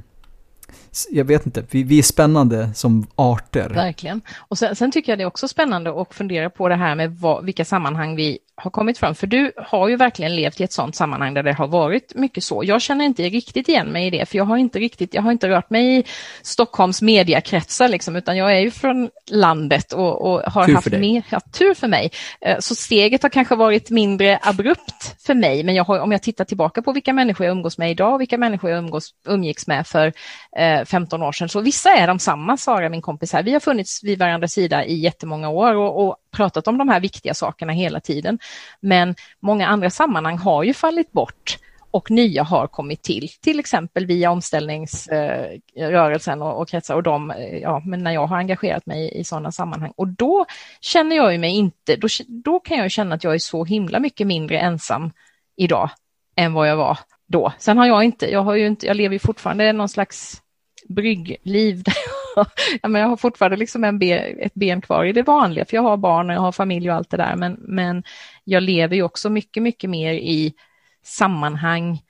jag vet inte, vi, vi är spännande som arter. Verkligen. Och sen, sen, tycker jag det är också spännande att fundera på det här med vad, vilka sammanhang vi har kommit fram. För du har ju verkligen levt i ett sådant sammanhang där det har varit mycket så. Jag känner inte riktigt igen mig i det, för jag har inte riktigt, jag har inte rört mig i Stockholms mediakretsar, liksom, utan jag är ju från landet och, och har tur haft mer, ja, tur för mig. Eh, så steget har kanske varit mindre abrupt för mig, men jag har, om jag tittar tillbaka på vilka människor jag umgås med idag och vilka människor jag umgås, umgicks med för eh, 15 år sedan, så vissa är de samma, Sara, min kompis här. Vi har funnits vid varandras sida i jättemånga år och, och pratat om de här viktiga sakerna hela tiden. Men många andra sammanhang har ju fallit bort och nya har kommit till, till exempel via omställningsrörelsen och, och kretsar och de, ja, men när jag har engagerat mig i sådana sammanhang. Och då känner jag mig inte, då, då kan jag känna att jag är så himla mycket mindre ensam idag än vad jag var då. Sen har jag inte, jag har ju inte, jag lever ju fortfarande någon slags bryggliv där ja, men jag har fortfarande liksom en ben, ett ben kvar i det vanliga, för jag har barn och jag har familj och allt det där, men, men jag lever ju också mycket, mycket mer i sammanhang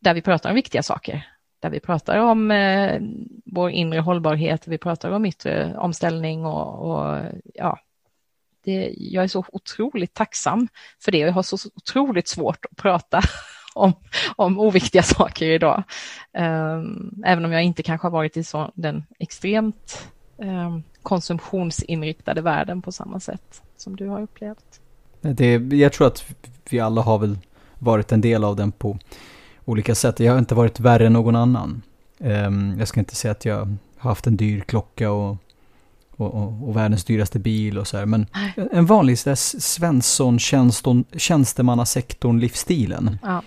där vi pratar om viktiga saker, där vi pratar om eh, vår inre hållbarhet, vi pratar om yttre omställning och, och ja, det, jag är så otroligt tacksam för det och jag har så otroligt svårt att prata. om, om oviktiga saker idag. Um, även om jag inte kanske har varit i så, den extremt um, konsumtionsinriktade världen på samma sätt som du har upplevt. Det, jag tror att vi alla har väl varit en del av den på olika sätt. Jag har inte varit värre än någon annan. Um, jag ska inte säga att jag har haft en dyr klocka och och, och, och, världens dyraste bil och så här. Men en vanlig Svensson tjänstemannasektorn livsstilen. Ja.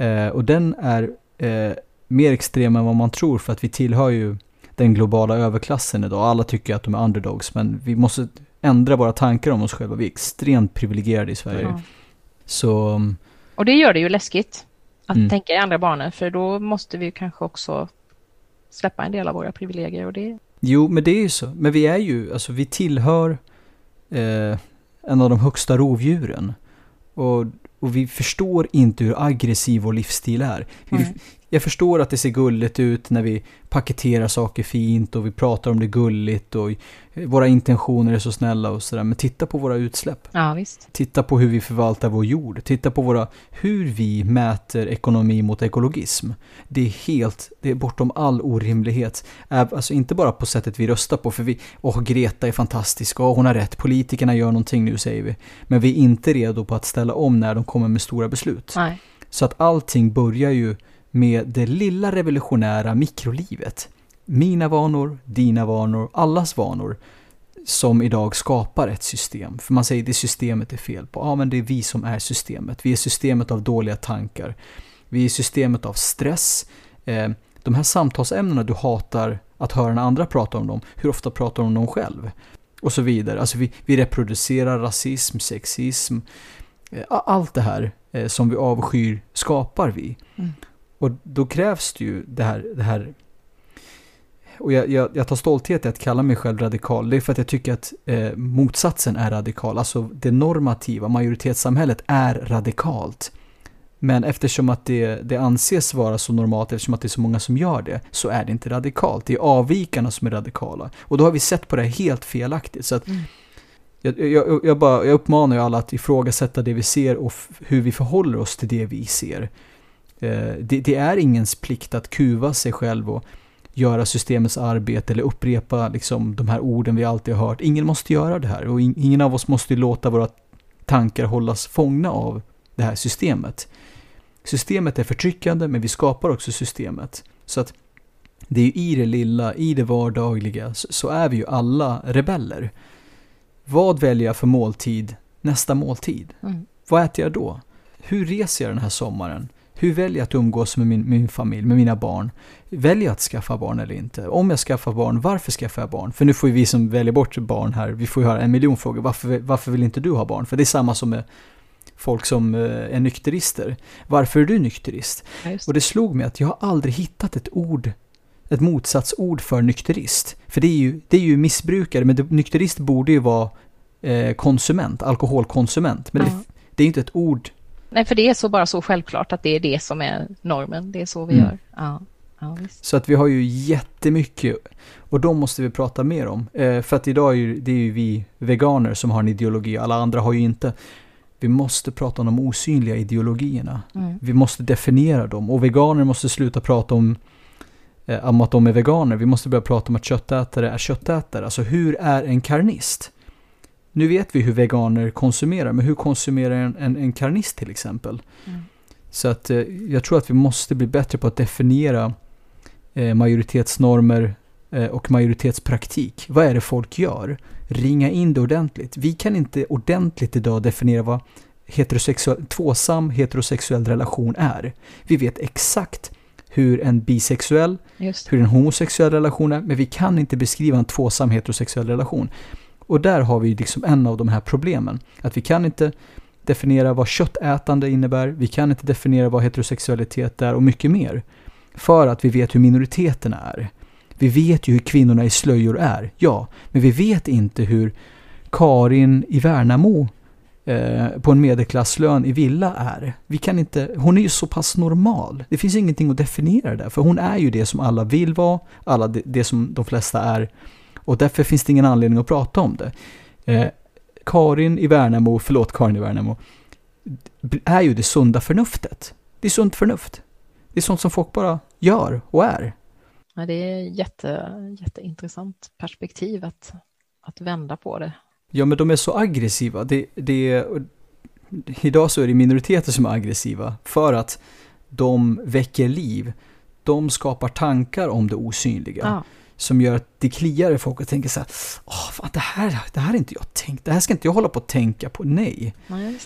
Eh, och den är eh, mer extrem än vad man tror för att vi tillhör ju den globala överklassen idag. Alla tycker att de är underdogs men vi måste ändra våra tankar om oss själva. Vi är extremt privilegierade i Sverige. Ja. Så... Mm. Och det gör det ju läskigt att mm. tänka i andra banor för då måste vi kanske också släppa en del av våra privilegier och det... Jo, men det är ju så. Men vi är ju, alltså vi tillhör eh, en av de högsta rovdjuren. Och och vi förstår inte hur aggressiv vår livsstil är. Vi, jag förstår att det ser gulligt ut när vi paketerar saker fint och vi pratar om det gulligt och våra intentioner är så snälla och sådär. Men titta på våra utsläpp. Ja, visst. Titta på hur vi förvaltar vår jord. Titta på våra, hur vi mäter ekonomi mot ekologism. Det är helt, det är bortom all orimlighet. Alltså inte bara på sättet vi röstar på, för vi, åh Greta är fantastisk, och hon har rätt, politikerna gör någonting nu säger vi. Men vi är inte redo på att ställa om när de kommer med stora beslut. Nej. Så att allting börjar ju med det lilla revolutionära mikrolivet. Mina vanor, dina vanor, allas vanor som idag skapar ett system. För man säger det systemet är fel på. Ja, men det är vi som är systemet. Vi är systemet av dåliga tankar. Vi är systemet av stress. Eh, de här samtalsämnena du hatar att höra när andra pratar om dem, hur ofta pratar du om dem själv? Och så vidare. Alltså vi, vi reproducerar rasism, sexism, eh, allt det här eh, som vi avskyr skapar vi. Mm. Och då krävs det ju det här, det här och jag, jag, jag, tar stolthet i att kalla mig själv radikal. Det är för att jag tycker att eh, motsatsen är radikal. Alltså det normativa, majoritetssamhället är radikalt. Men eftersom att det, det anses vara så normalt, eftersom att det är så många som gör det, så är det inte radikalt. Det är avvikarna som är radikala. Och då har vi sett på det helt felaktigt. Så att mm. jag, jag, jag, bara, jag uppmanar ju alla att ifrågasätta det vi ser och hur vi förhåller oss till det vi ser. Eh, det, det, är ingens plikt att kuva sig själv och göra systemets arbete eller upprepa liksom, de här orden vi alltid har hört. Ingen måste göra det här och ingen av oss måste låta våra tankar hållas fångna av det här systemet. Systemet är förtryckande men vi skapar också systemet. Så att det är i det lilla, i det vardagliga, så är vi ju alla rebeller. Vad väljer jag för måltid nästa måltid? Mm. Vad äter jag då? Hur reser jag den här sommaren? Hur väljer jag att umgås med min, min familj, med mina barn? Väljer jag att skaffa barn eller inte? Om jag skaffar barn, varför skaffar jag barn? För nu får ju vi som väljer bort barn här, vi får ju höra en miljon frågor. Varför, varför vill inte du ha barn? För det är samma som med folk som eh, är nykterister. Varför är du nykterist? Ja, och det slog mig att jag har aldrig hittat ett ord, ett motsatsord för nykterist. För det är ju, det är ju missbrukare, men det, nykterist borde ju vara eh, konsument, alkoholkonsument. Men ja. det, det är inte ett ord Nej, för det är så bara så självklart att det är det som är normen. Det är så vi mm. gör. Ja. Ja, så att vi har ju jättemycket och de måste vi prata mer om. Eh, för att idag är ju, det är ju vi veganer som har en ideologi, alla andra har ju inte. Vi måste prata om de osynliga ideologierna. Mm. Vi måste definiera dem och veganer måste sluta prata om, eh, om att de är veganer. Vi måste börja prata om att köttätare är köttätare. Alltså hur är en karnist? Nu vet vi hur veganer konsumerar, men hur konsumerar en, en, en karnist till exempel? Mm. Så att eh, jag tror att vi måste bli bättre på att definiera eh, majoritetsnormer eh, och majoritetspraktik. Vad är det folk gör? Ringa in det ordentligt. Vi kan inte ordentligt idag definiera vad heterosexuell, tvåsam heterosexuell relation är. Vi vet exakt hur en bisexuell, hur en homosexuell relation är, men vi kan inte beskriva en tvåsam heterosexuell relation. Och där har vi liksom en av de här problemen. Att vi kan inte definiera vad köttätande innebär, vi kan inte definiera vad heterosexualitet är och mycket mer. För att vi vet hur minoriteterna är. Vi vet ju hur kvinnorna i slöjor är, ja, men vi vet inte hur Karin i Värnamo eh, på en medelklasslön i villa är. Vi kan inte, hon är ju så pass normal. Det finns ingenting att definiera där, för hon är ju det som alla vill vara, alla det, det som de flesta är och därför finns det ingen anledning att prata om det. Eh, Karin i Värnamo, förlåt Karin i Värnamo, är ju det sunda förnuftet. Det är sunt förnuft. Det är sånt som folk bara gör och är. Ja, det är jätte, jätteintressant perspektiv att, att vända på det. Ja, men de är så aggressiva. Det, det, idag så är det minoriteter som är aggressiva för att de väcker liv. De skapar tankar om det osynliga. Ja som gör att det kliar i folk och tänker så här, Åh, fan, det här, det här har inte jag tänkt, det här ska inte jag hålla på att tänka på, nej. nej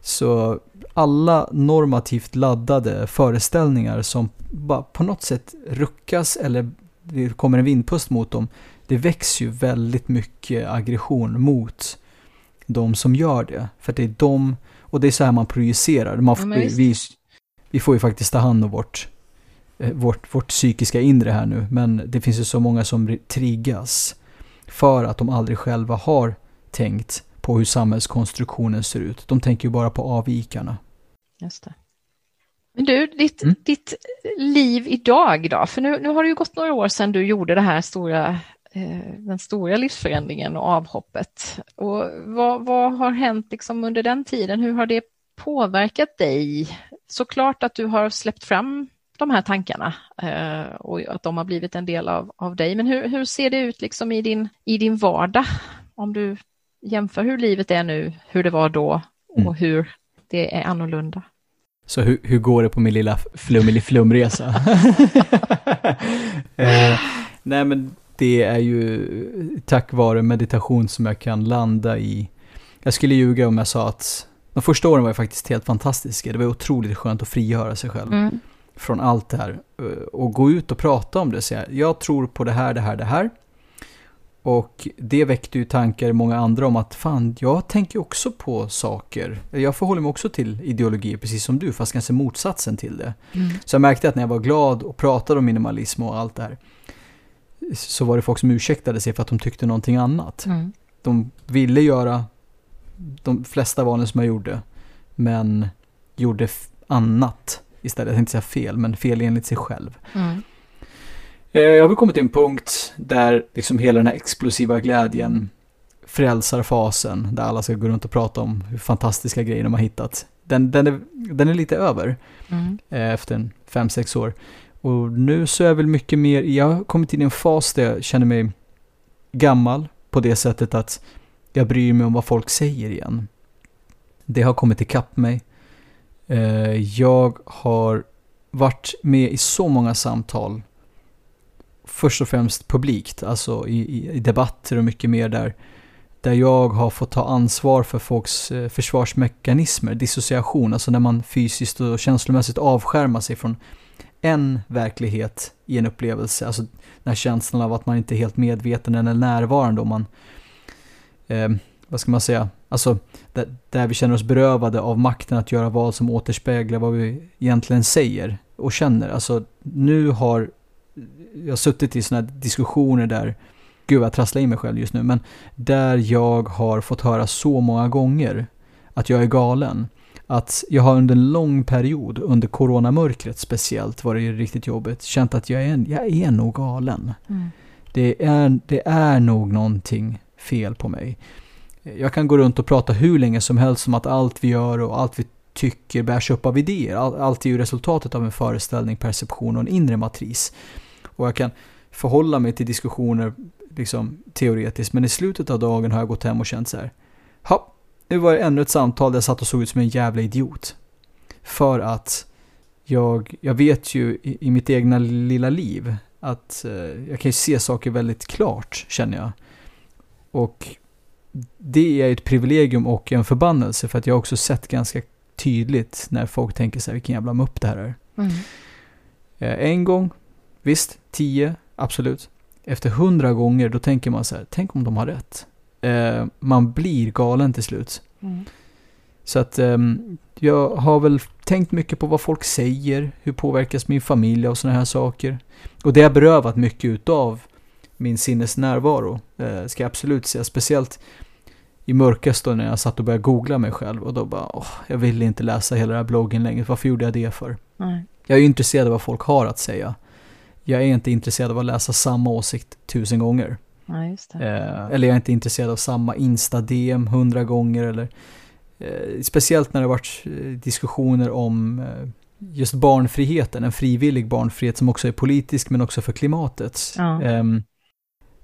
så alla normativt laddade föreställningar som bara på något sätt ruckas eller det kommer en vindpust mot dem, det väcks ju väldigt mycket aggression mot de som gör det. För det är de, och det är så här man projicerar. Man, ja, vi, vi får ju faktiskt ta hand om vårt vårt, vårt psykiska inre här nu. Men det finns ju så många som triggas för att de aldrig själva har tänkt på hur samhällskonstruktionen ser ut. De tänker ju bara på avvikarna. Just det. Men du, ditt, mm. ditt liv idag då? För nu, nu har det ju gått några år sedan du gjorde det här stora, eh, den stora livsförändringen och avhoppet. Och vad, vad har hänt liksom under den tiden? Hur har det påverkat dig? Såklart att du har släppt fram de här tankarna eh, och att de har blivit en del av, av dig. Men hur, hur ser det ut liksom i, din, i din vardag? Om du jämför hur livet är nu, hur det var då och mm. hur det är annorlunda. Så hur, hur går det på min lilla flummeli-flumresa? eh, nej men det är ju tack vare meditation som jag kan landa i. Jag skulle ljuga om jag sa att de första åren var jag faktiskt helt fantastiska. Det var otroligt skönt att frigöra sig själv mm. Från allt det här. Eh, och gå ut och prata om det. Säga, jag tror på det här, det här, det här. Och det väckte ju tankar i många andra om att fan, jag tänker också på saker. Jag förhåller mig också till ideologier precis som du, fast kanske motsatsen till det. Mm. Så jag märkte att när jag var glad och pratade om minimalism och allt det här, så var det folk som ursäktade sig för att de tyckte någonting annat. Mm. De ville göra de flesta valen som jag gjorde, men gjorde annat istället. Jag tänkte säga fel, men fel enligt sig själv. Mm. Eh, jag har kommit till en punkt där liksom hela den här explosiva glädjen, frälsarfasen, där alla ska gå runt och prata om hur fantastiska grejer de har hittat. Den, den, är, den är lite över mm. Eh, efter en fem, sex år. Och nu så är jag väl mycket mer, jag har kommit in i en fas där jag känner mig gammal på det sättet att jag bryr mig om vad folk säger igen. Det har kommit ikapp mig. Eh, jag har varit med i så många samtal. Först och främst publikt, alltså i, i, debatter och mycket mer där, där jag har fått ta ansvar för folks eh, försvarsmekanismer, dissociation, alltså när man fysiskt och känslomässigt avskärmar sig från en verklighet i en upplevelse, alltså den här känslan av att man inte är helt medveten eller närvarande och man, eh, vad ska man säga, alltså där, vi känner oss berövade av makten att göra vad som återspeglar vad vi egentligen säger och känner. Alltså nu har jag suttit i sådana diskussioner där, gud jag trasslar in mig själv just nu, men där jag har fått höra så många gånger att jag är galen. Att jag har under en lång period, under coronamörkret speciellt, varit riktigt jobbigt, känt att jag är, jag är nog galen. Mm. Det, är, det är nog någonting fel på mig. Jag kan gå runt och prata hur länge som helst om att allt vi gör och allt vi tycker bärs upp av idéer. Allt är ju resultatet av en föreställning, perception och en inre matris. Och jag kan förhålla mig till diskussioner liksom, teoretiskt. Men i slutet av dagen har jag gått hem och känt så här. Ja, nu var det ännu ett samtal där jag satt och såg ut som en jävla idiot. För att jag, jag vet ju i, i mitt egna lilla liv att eh, jag kan ju se saker väldigt klart, känner jag. Och det är ett privilegium och en förbannelse för att jag också sett ganska tydligt när folk tänker så här, vilken jävla mupp det här är. Mm. Eh, en gång Visst, 10, absolut. Efter 100 gånger då tänker man så här, tänk om de har rätt. Eh, man blir galen till slut. Mm. Så att eh, jag har väl tänkt mycket på vad folk säger, hur påverkas min familj av sådana här saker. Och det har berövat mycket utav min sinnesnärvaro, eh, ska jag absolut säga. Speciellt i mörkaste när jag satt och började googla mig själv och då bara, åh, jag ville inte läsa hela den här bloggen längre. Varför gjorde jag det för? Nej. Jag är ju intresserad av vad folk har att säga jag är inte intresserad av att läsa samma åsikt tusen gånger. Ja. Eh, eller jag är inte intresserad av samma Insta-DM hundra gånger. Eller, eh, speciellt när det har varit eh, diskussioner om eh, just barnfriheten, en frivillig barnfrihet som också är politisk men också för klimatet. Ja. Ehm,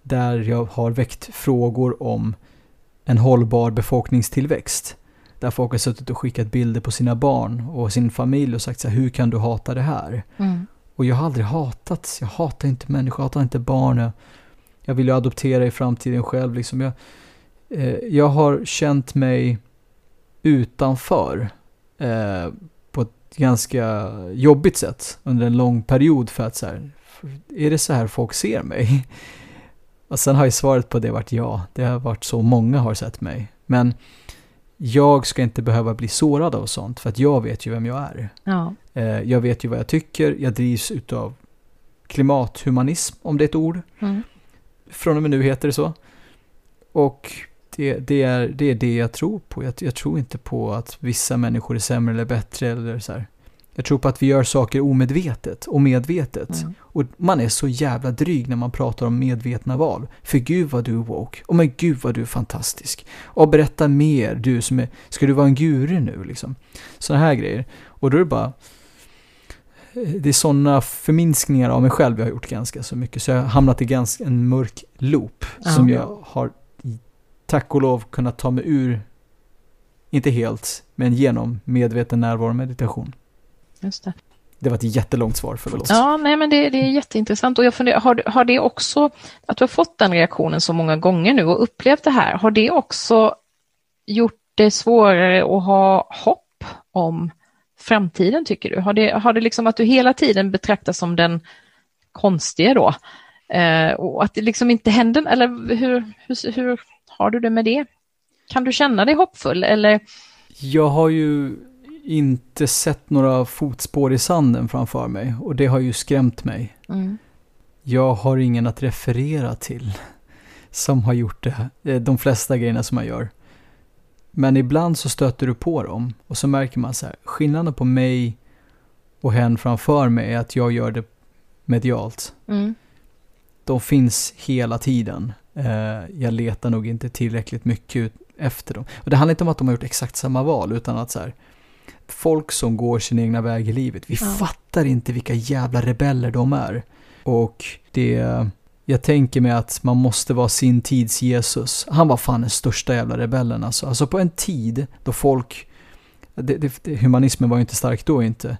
där jag har väckt frågor om en hållbar befolkningstillväxt. Där folk har suttit och skickat bilder på sina barn och sin familj och sagt så här, hur kan du hata det här? Mm. Och jag har aldrig hatat, jag hatar inte människor, jag hatar inte barn. Jag vill ju adoptera i framtiden själv. Liksom jag, eh, jag har känt mig utanför eh, på ett ganska jobbigt sätt under en lång period för att så här, är det så här folk ser mig? Och sen har ju svaret på det varit ja, det har varit så många har sett mig. Men jag ska inte behöva bli sårad av sånt för att jag vet ju vem jag är. Ja. Eh, jag vet ju vad jag tycker, jag drivs utav klimathumanism, om det är ett ord. Mm. Från och med nu heter det så. Och det, det, är, det är det jag tror på. Jag, jag, tror inte på att vissa människor är sämre eller bättre eller så här. Jag tror på att vi gör saker omedvetet och medvetet. Mm. Och man är så jävla dryg när man pratar om medvetna val. För gud vad du är woke. Och men gud vad du är fantastisk. Och berätta mer, du som är, ska du vara en guru nu liksom? Sådana här grejer. Och då är det bara, det är sådana förminskningar av mig själv jag har gjort ganska så mycket. Så jag har hamnat i ganska en mörk loop mm. som jag har, tack och lov, kunnat ta mig ur, inte helt, men genom medveten närvaro och meditation. Just det. Det var ett jättelångt svar, förlåt. Ja, nej men det, det är jätteintressant och jag funderar, har, har det också, att du har fått den reaktionen så många gånger nu och upplevt det här, har det också gjort det svårare att ha hopp om framtiden tycker du? Har det, har det liksom att du hela tiden betraktas som den konstiga då? Eh, och att det liksom inte händer, eller hur, hur, hur har du det med det? Kan du känna dig hoppfull eller? Jag har ju inte sett några fotspår i sanden framför mig och det har ju skrämt mig. Mm. Jag har ingen att referera till som har gjort det, eh, de flesta grejerna som jag gör. Men ibland så stöter du på dem och så märker man så här, skillnaden på mig och hen framför mig är att jag gör det medialt. Mm. De finns hela tiden. Eh, jag letar nog inte tillräckligt mycket efter dem. Och det handlar inte om att de har gjort exakt samma val, utan att så här, folk som går sin egna väg i livet, vi ja. fattar inte vilka jävla rebeller de är. Och det, jag tänker mig att man måste vara sin tids Jesus. Han var fan den största jävla rebellen alltså. Alltså på en tid då folk, det, det, humanismen var ju inte stark då inte,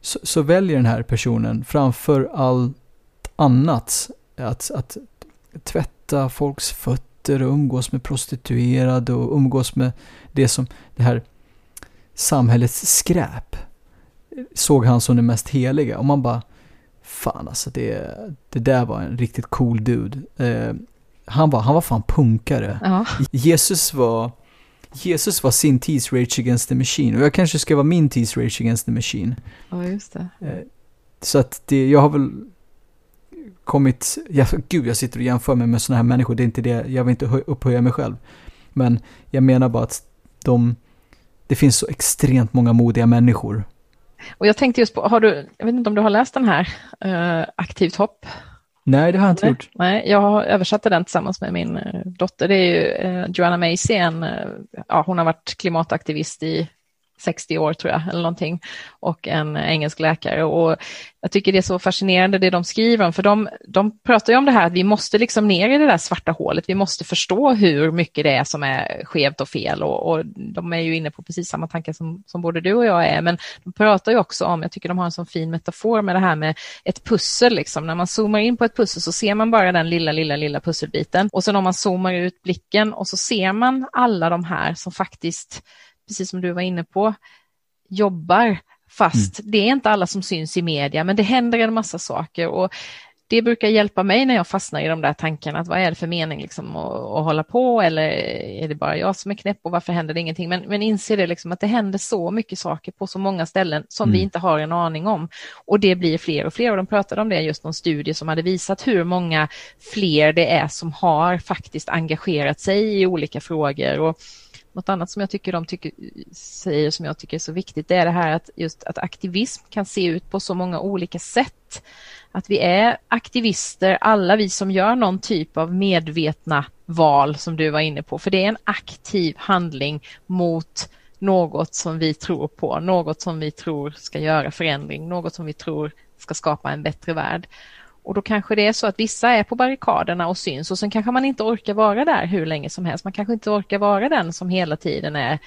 så, så, väljer den här personen framför allt annat att, att tvätta folks fötter och umgås med prostituerade och umgås med det som, det här samhällets skräp såg han som det mest heliga. Och man bara, fan alltså det, det där var en riktigt cool dude. Eh, han, var, han var fan punkare. Ja. Jesus var Jesus var sin tids Rage Against the Machine och jag kanske ska vara min tids Rage Against the Machine. Ja, just det. Eh, så att det, jag har väl kommit, jag, gud jag sitter och jämför mig med sådana här människor, det är inte det, jag vill inte upphöja mig själv. Men jag menar bara att de, det finns så extremt många modiga människor. Och jag tänkte just på, har du, jag vet inte om du har läst den här, uh, Aktivt hopp? Nej, det har jag inte gjort. Nej, jag översatte den tillsammans med min uh, dotter. Det är ju uh, Joanna Macy, en, ja, hon har varit klimataktivist i 60 år tror jag, eller någonting, och en engelsk läkare. Och jag tycker det är så fascinerande det de skriver om, för de, de pratar ju om det här att vi måste liksom ner i det där svarta hålet, vi måste förstå hur mycket det är som är skevt och fel och, och de är ju inne på precis samma tankar som, som både du och jag är, men de pratar ju också om, jag tycker de har en sån fin metafor med det här med ett pussel, liksom. när man zoomar in på ett pussel så ser man bara den lilla, lilla, lilla pusselbiten och sen om man zoomar ut blicken och så ser man alla de här som faktiskt precis som du var inne på, jobbar fast mm. det är inte alla som syns i media, men det händer en massa saker och det brukar hjälpa mig när jag fastnar i de där tankarna, att vad är det för mening liksom att, att hålla på eller är det bara jag som är knäpp och varför händer det ingenting? Men, men inse det liksom att det händer så mycket saker på så många ställen som mm. vi inte har en aning om. Och det blir fler och fler och de pratade om det just någon studie som hade visat hur många fler det är som har faktiskt engagerat sig i olika frågor. Och något annat som jag tycker de tycker, säger som jag tycker är så viktigt det är det här att just att aktivism kan se ut på så många olika sätt. Att vi är aktivister, alla vi som gör någon typ av medvetna val som du var inne på, för det är en aktiv handling mot något som vi tror på, något som vi tror ska göra förändring, något som vi tror ska skapa en bättre värld. Och då kanske det är så att vissa är på barrikaderna och syns och sen kanske man inte orkar vara där hur länge som helst. Man kanske inte orkar vara den som hela tiden är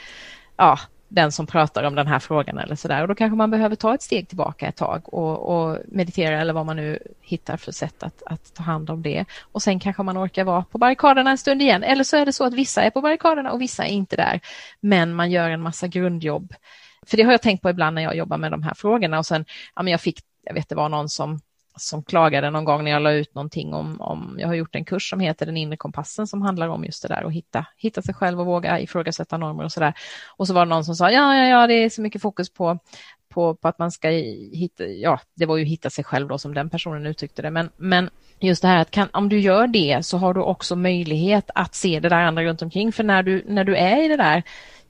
ja, den som pratar om den här frågan eller så där. Och då kanske man behöver ta ett steg tillbaka ett tag och, och, meditera eller vad man nu hittar för sätt att, att, ta hand om det. Och sen kanske man orkar vara på barrikaderna en stund igen. Eller så är det så att vissa är på barrikaderna och vissa är inte där. Men man gör en massa grundjobb. För det har jag tänkt på ibland när jag jobbar med de här frågorna och sen, ja men jag fick, jag vet det var någon som som klagade någon gång när jag la ut någonting om, om, jag har gjort en kurs som heter Den inre kompassen som handlar om just det där att hitta, hitta sig själv och våga ifrågasätta normer och sådär. Och så var det någon som sa, ja, ja, ja, det är så mycket fokus på, på, på att man ska hitta, ja, det var ju hitta sig själv då som den personen uttryckte det, men, men just det här att kan, om du gör det så har du också möjlighet att se det där andra runt omkring, för när du, när du är i det där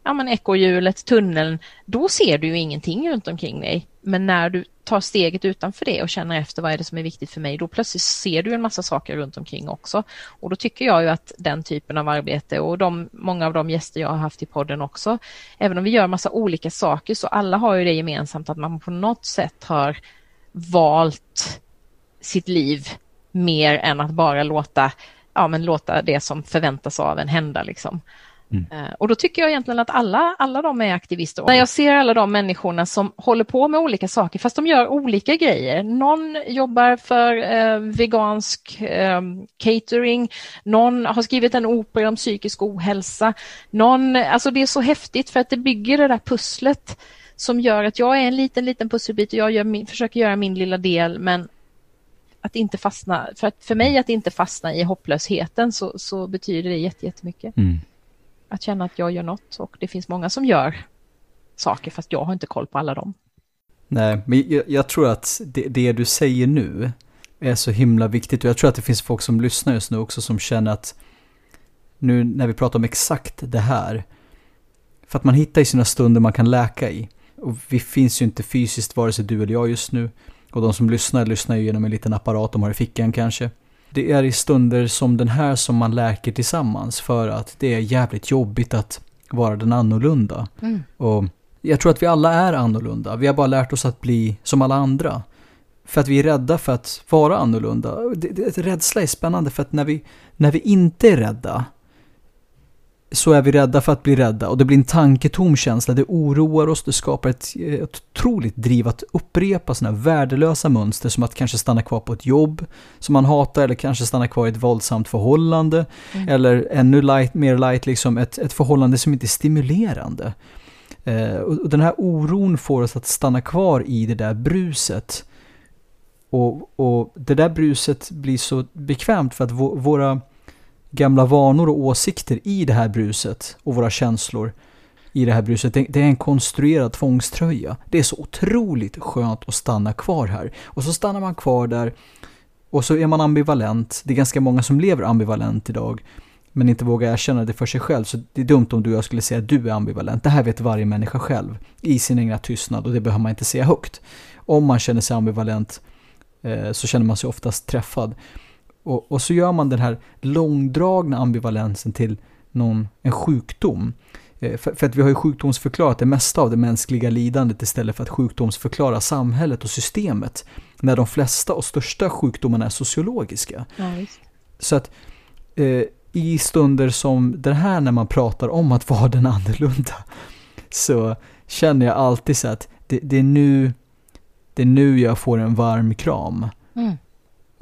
ja, men ekorrhjulet, tunneln, då ser du ju ingenting runt omkring dig. Men när du tar steget utanför det och känner efter vad är det som är viktigt för mig, då plötsligt ser du en massa saker runt omkring också. Och då tycker jag ju att den typen av arbete och de, många av de gäster jag har haft i podden också, även om vi gör massa olika saker så alla har ju det gemensamt att man på något sätt har valt sitt liv mer än att bara låta, ja, men låta det som förväntas av en hända. Liksom. Mm. Eh, och då tycker jag egentligen att alla, alla de är aktivister. När jag ser alla de människorna som håller på med olika saker, fast de gör olika grejer. Någon jobbar för eh, vegansk eh, catering, någon har skrivit en opera om psykisk ohälsa. Någon, alltså det är så häftigt för att det bygger det där pusslet som gör att jag är en liten, liten pusselbit och jag gör min, försöker göra min lilla del, men att inte fastna, för, att, för mig att inte fastna i hopplösheten så, så betyder det jättemycket. Mm. Att känna att jag gör något och det finns många som gör saker fast jag har inte koll på alla dem. Nej, men jag, jag tror att det, det, du säger nu är så himla viktigt och jag tror att det finns folk som lyssnar just nu också som känner att nu när vi pratar om exakt det här, för att man hittar i sina stunder man kan läka i. Och vi finns ju inte fysiskt, vare sig du eller jag just nu. Och de som lyssnar, lyssnar ju genom en liten apparat de har i fickan kanske. Det är i stunder som den här som man läker tillsammans för att det är jävligt jobbigt att vara den annorlunda. Mm. Och jag tror att vi alla är annorlunda. Vi har bara lärt oss att bli som alla andra. För att vi är rädda för att vara annorlunda. Det, det, rädsla är spännande för att när vi, när vi inte är rädda så är vi rädda för att bli rädda och det blir en tanketom känsla. Det oroar oss, det skapar ett, ett otroligt driv att upprepa sådana värdelösa mönster som att kanske stanna kvar på ett jobb som man hatar eller kanske stanna kvar i ett våldsamt förhållande. Mm. Eller ännu light, mer light, liksom ett, ett förhållande som inte är stimulerande. Eh, och den här oron får oss att stanna kvar i det där bruset. Och, och det där bruset blir så bekvämt för att våra gamla vanor och åsikter i det här bruset och våra känslor i det här bruset. Det, är en konstruerad tvångströja. Det är så otroligt skönt att stanna kvar här. Och så stannar man kvar där och så är man ambivalent. Det är ganska många som lever ambivalent idag men inte vågar erkänna det för sig själv. Så det är dumt om du och jag skulle säga att du är ambivalent. Det här vet varje människa själv i sin egna tystnad och det behöver man inte säga högt. Om man känner sig ambivalent eh, så känner man sig oftast träffad. Och, och, så gör man den här långdragna ambivalensen till någon, en sjukdom. Eh, för, för, att vi har ju sjukdomsförklarat det mesta av det mänskliga lidandet istället för att sjukdomsförklara samhället och systemet. När de flesta och största sjukdomarna är sociologiska. Ja, så att eh, i stunder som den här när man pratar om att vara den annorlunda så känner jag alltid så att det, det är, nu, det är nu jag får en varm kram. Mm.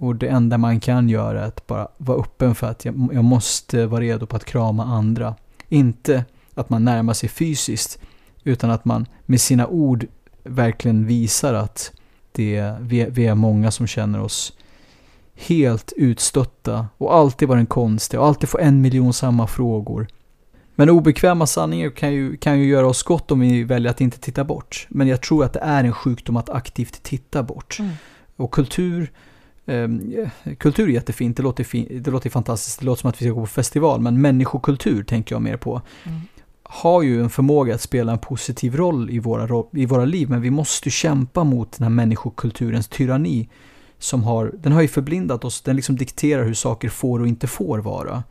Och det enda man kan göra är att bara vara öppen för att jag, jag måste vara redo på att krama andra. Inte att man närmar sig fysiskt, utan att man med sina ord verkligen visar att det, vi, vi är många som känner oss helt utstötta och alltid vara en konstiga och alltid få en miljon samma frågor. Men obekväma sanningar kan ju, kan ju göra oss gott om vi väljer att inte titta bort. Men jag tror att det är en sjukdom att aktivt titta bort. Mm. Och kultur kultur är jättefint, det låter, fin det låter fantastiskt, det låter som att vi ska gå på festival, men människokultur tänker jag mer på. Mm. Har ju en förmåga att spela en positiv roll i våra, i våra liv, men vi måste kämpa mot den här människokulturens tyranni. Som har, den har ju förblindat oss, den liksom dikterar hur saker får och inte får vara.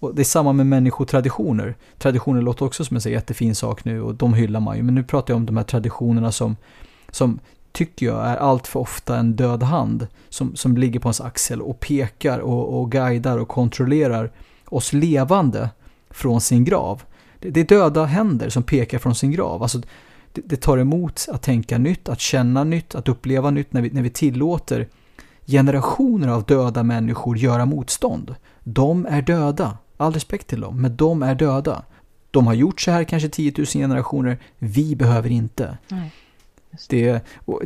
Och det är samma med människotraditioner. Traditioner låter också som en jättefin sak nu och de hyllar man ju, men nu pratar jag om de här traditionerna som, som tycker jag är allt för ofta en död hand som, som ligger på ens axel och pekar och, och guidar och kontrollerar oss levande från sin grav. Det, det är döda händer som pekar från sin grav. Alltså, det, det, tar emot att tänka nytt, att känna nytt, att uppleva nytt när vi, när vi tillåter generationer av döda människor göra motstånd. De är döda. All respekt till dem, men de är döda. De har gjort så här kanske 10 000 generationer. Vi behöver inte. Nej. Det,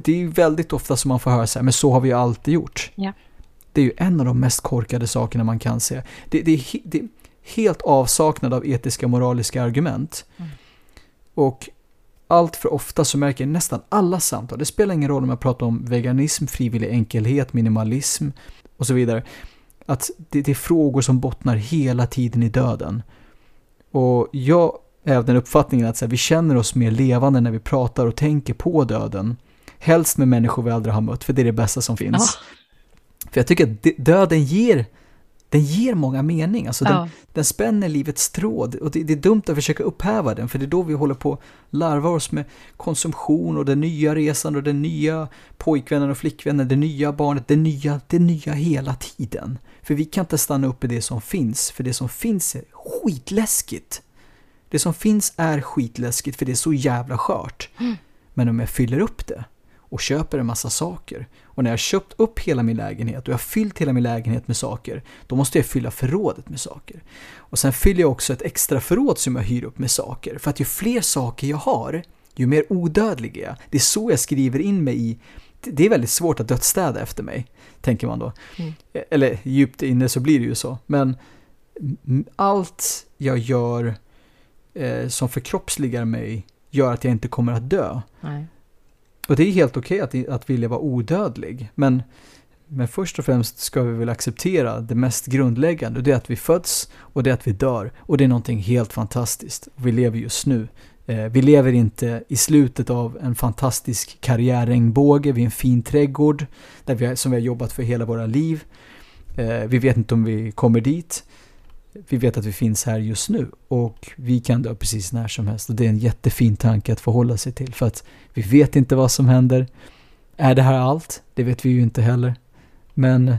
det är väldigt ofta som man får höra så här, men så har vi ju alltid gjort. Ja. Det är ju en av de mest korkade sakerna man kan se. Det, det, är, det är helt avsaknad av etiska moraliska argument. Mm. Och allt för ofta så märker jag nästan alla samtal, det spelar ingen roll om jag pratar om veganism, frivillig enkelhet, minimalism och så vidare, att det, det är frågor som bottnar hela tiden i döden. Och jag är av den uppfattningen att här, vi känner oss mer levande när vi pratar och tänker på döden. Helst med människor vi aldrig har mött, för det är det bästa som finns. Ja. För jag tycker att döden ger, den ger många mening. Alltså den, ja. den spänner livets tråd. Och det, det, är dumt att försöka upphäva den, för det är då vi håller på att larva oss med konsumtion och den nya resan och den nya pojkvännen och flickvännen, det nya barnet, det nya, det nya hela tiden. För vi kan inte stanna upp i det som finns, för det som finns är skitläskigt. Det som finns är skitläskigt för det är så jävla skört. Mm. Men om jag fyller upp det och köper en massa saker och när jag har köpt upp hela min lägenhet och jag har fyllt hela min lägenhet med saker, då måste jag fylla förrådet med saker. Och sen fyller jag också ett extra förråd som jag hyr upp med saker. För att ju fler saker jag har, ju mer odödlig är jag. Det är så jag skriver in mig i det är väldigt svårt att dödsstäda efter mig, tänker man då. Mm. Eller djupt inne så blir det ju så. Men allt jag gör eh, som förkroppsligar mig gör att jag inte kommer att dö. Nej. Och det är helt okej okay att, att vilja vara odödlig. Men, men först och främst ska vi väl acceptera det mest grundläggande. Och det är att vi föds och det är att vi dör. Och det är någonting helt fantastiskt. Vi lever just nu. Eh, vi lever inte i slutet av en fantastisk karriärregnbåge vid en fin trädgård där vi, som vi har jobbat för hela våra liv. Eh, vi vet inte om vi kommer dit. Vi vet att vi finns här just nu och vi kan dö precis när som helst. Och det är en jättefin tanke att förhålla sig till för att vi vet inte vad som händer. Är det här allt? Det vet vi ju inte heller. Men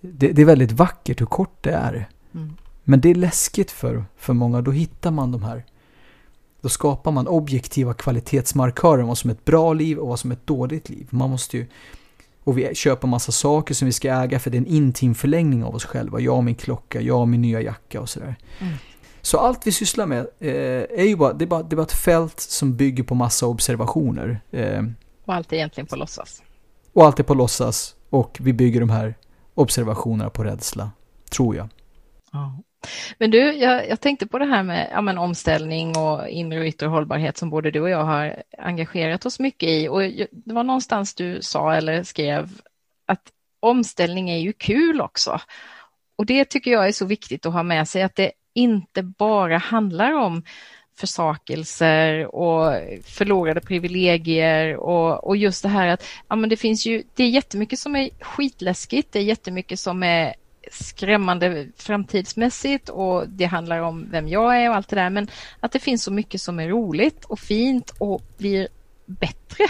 det, det är väldigt vackert hur kort det är. Mm. Men det är läskigt för, för många. Då hittar man de här då skapar man objektiva kvalitetsmarkörer om vad som är ett bra liv och vad som är ett dåligt liv. Man måste ju, och vi köper massa saker som vi ska äga för det är en intim förlängning av oss själva. Jag och min klocka, jag och min nya jacka och sådär. Mm. Så allt vi sysslar med eh, är ju bara det, är bara, det är bara ett fält som bygger på massa observationer. Eh, och allt är egentligen på låtsas. Och allt är på låtsas och vi bygger de här observationerna på rädsla, tror jag. Ja. Men du, jag, jag, tänkte på det här med ja, men omställning och inre och yttre hållbarhet som både du och jag har engagerat oss mycket i. Och det var någonstans du sa eller skrev att omställning är ju kul också. Och det tycker jag är så viktigt att ha med sig, att det inte bara handlar om försakelser och förlorade privilegier och, och just det här att ja, men det finns ju, det är jättemycket som är skitläskigt, det är jättemycket som är skrämmande framtidsmässigt och det handlar om vem jag är och allt det där. Men att det finns så mycket som är roligt och fint och blir bättre.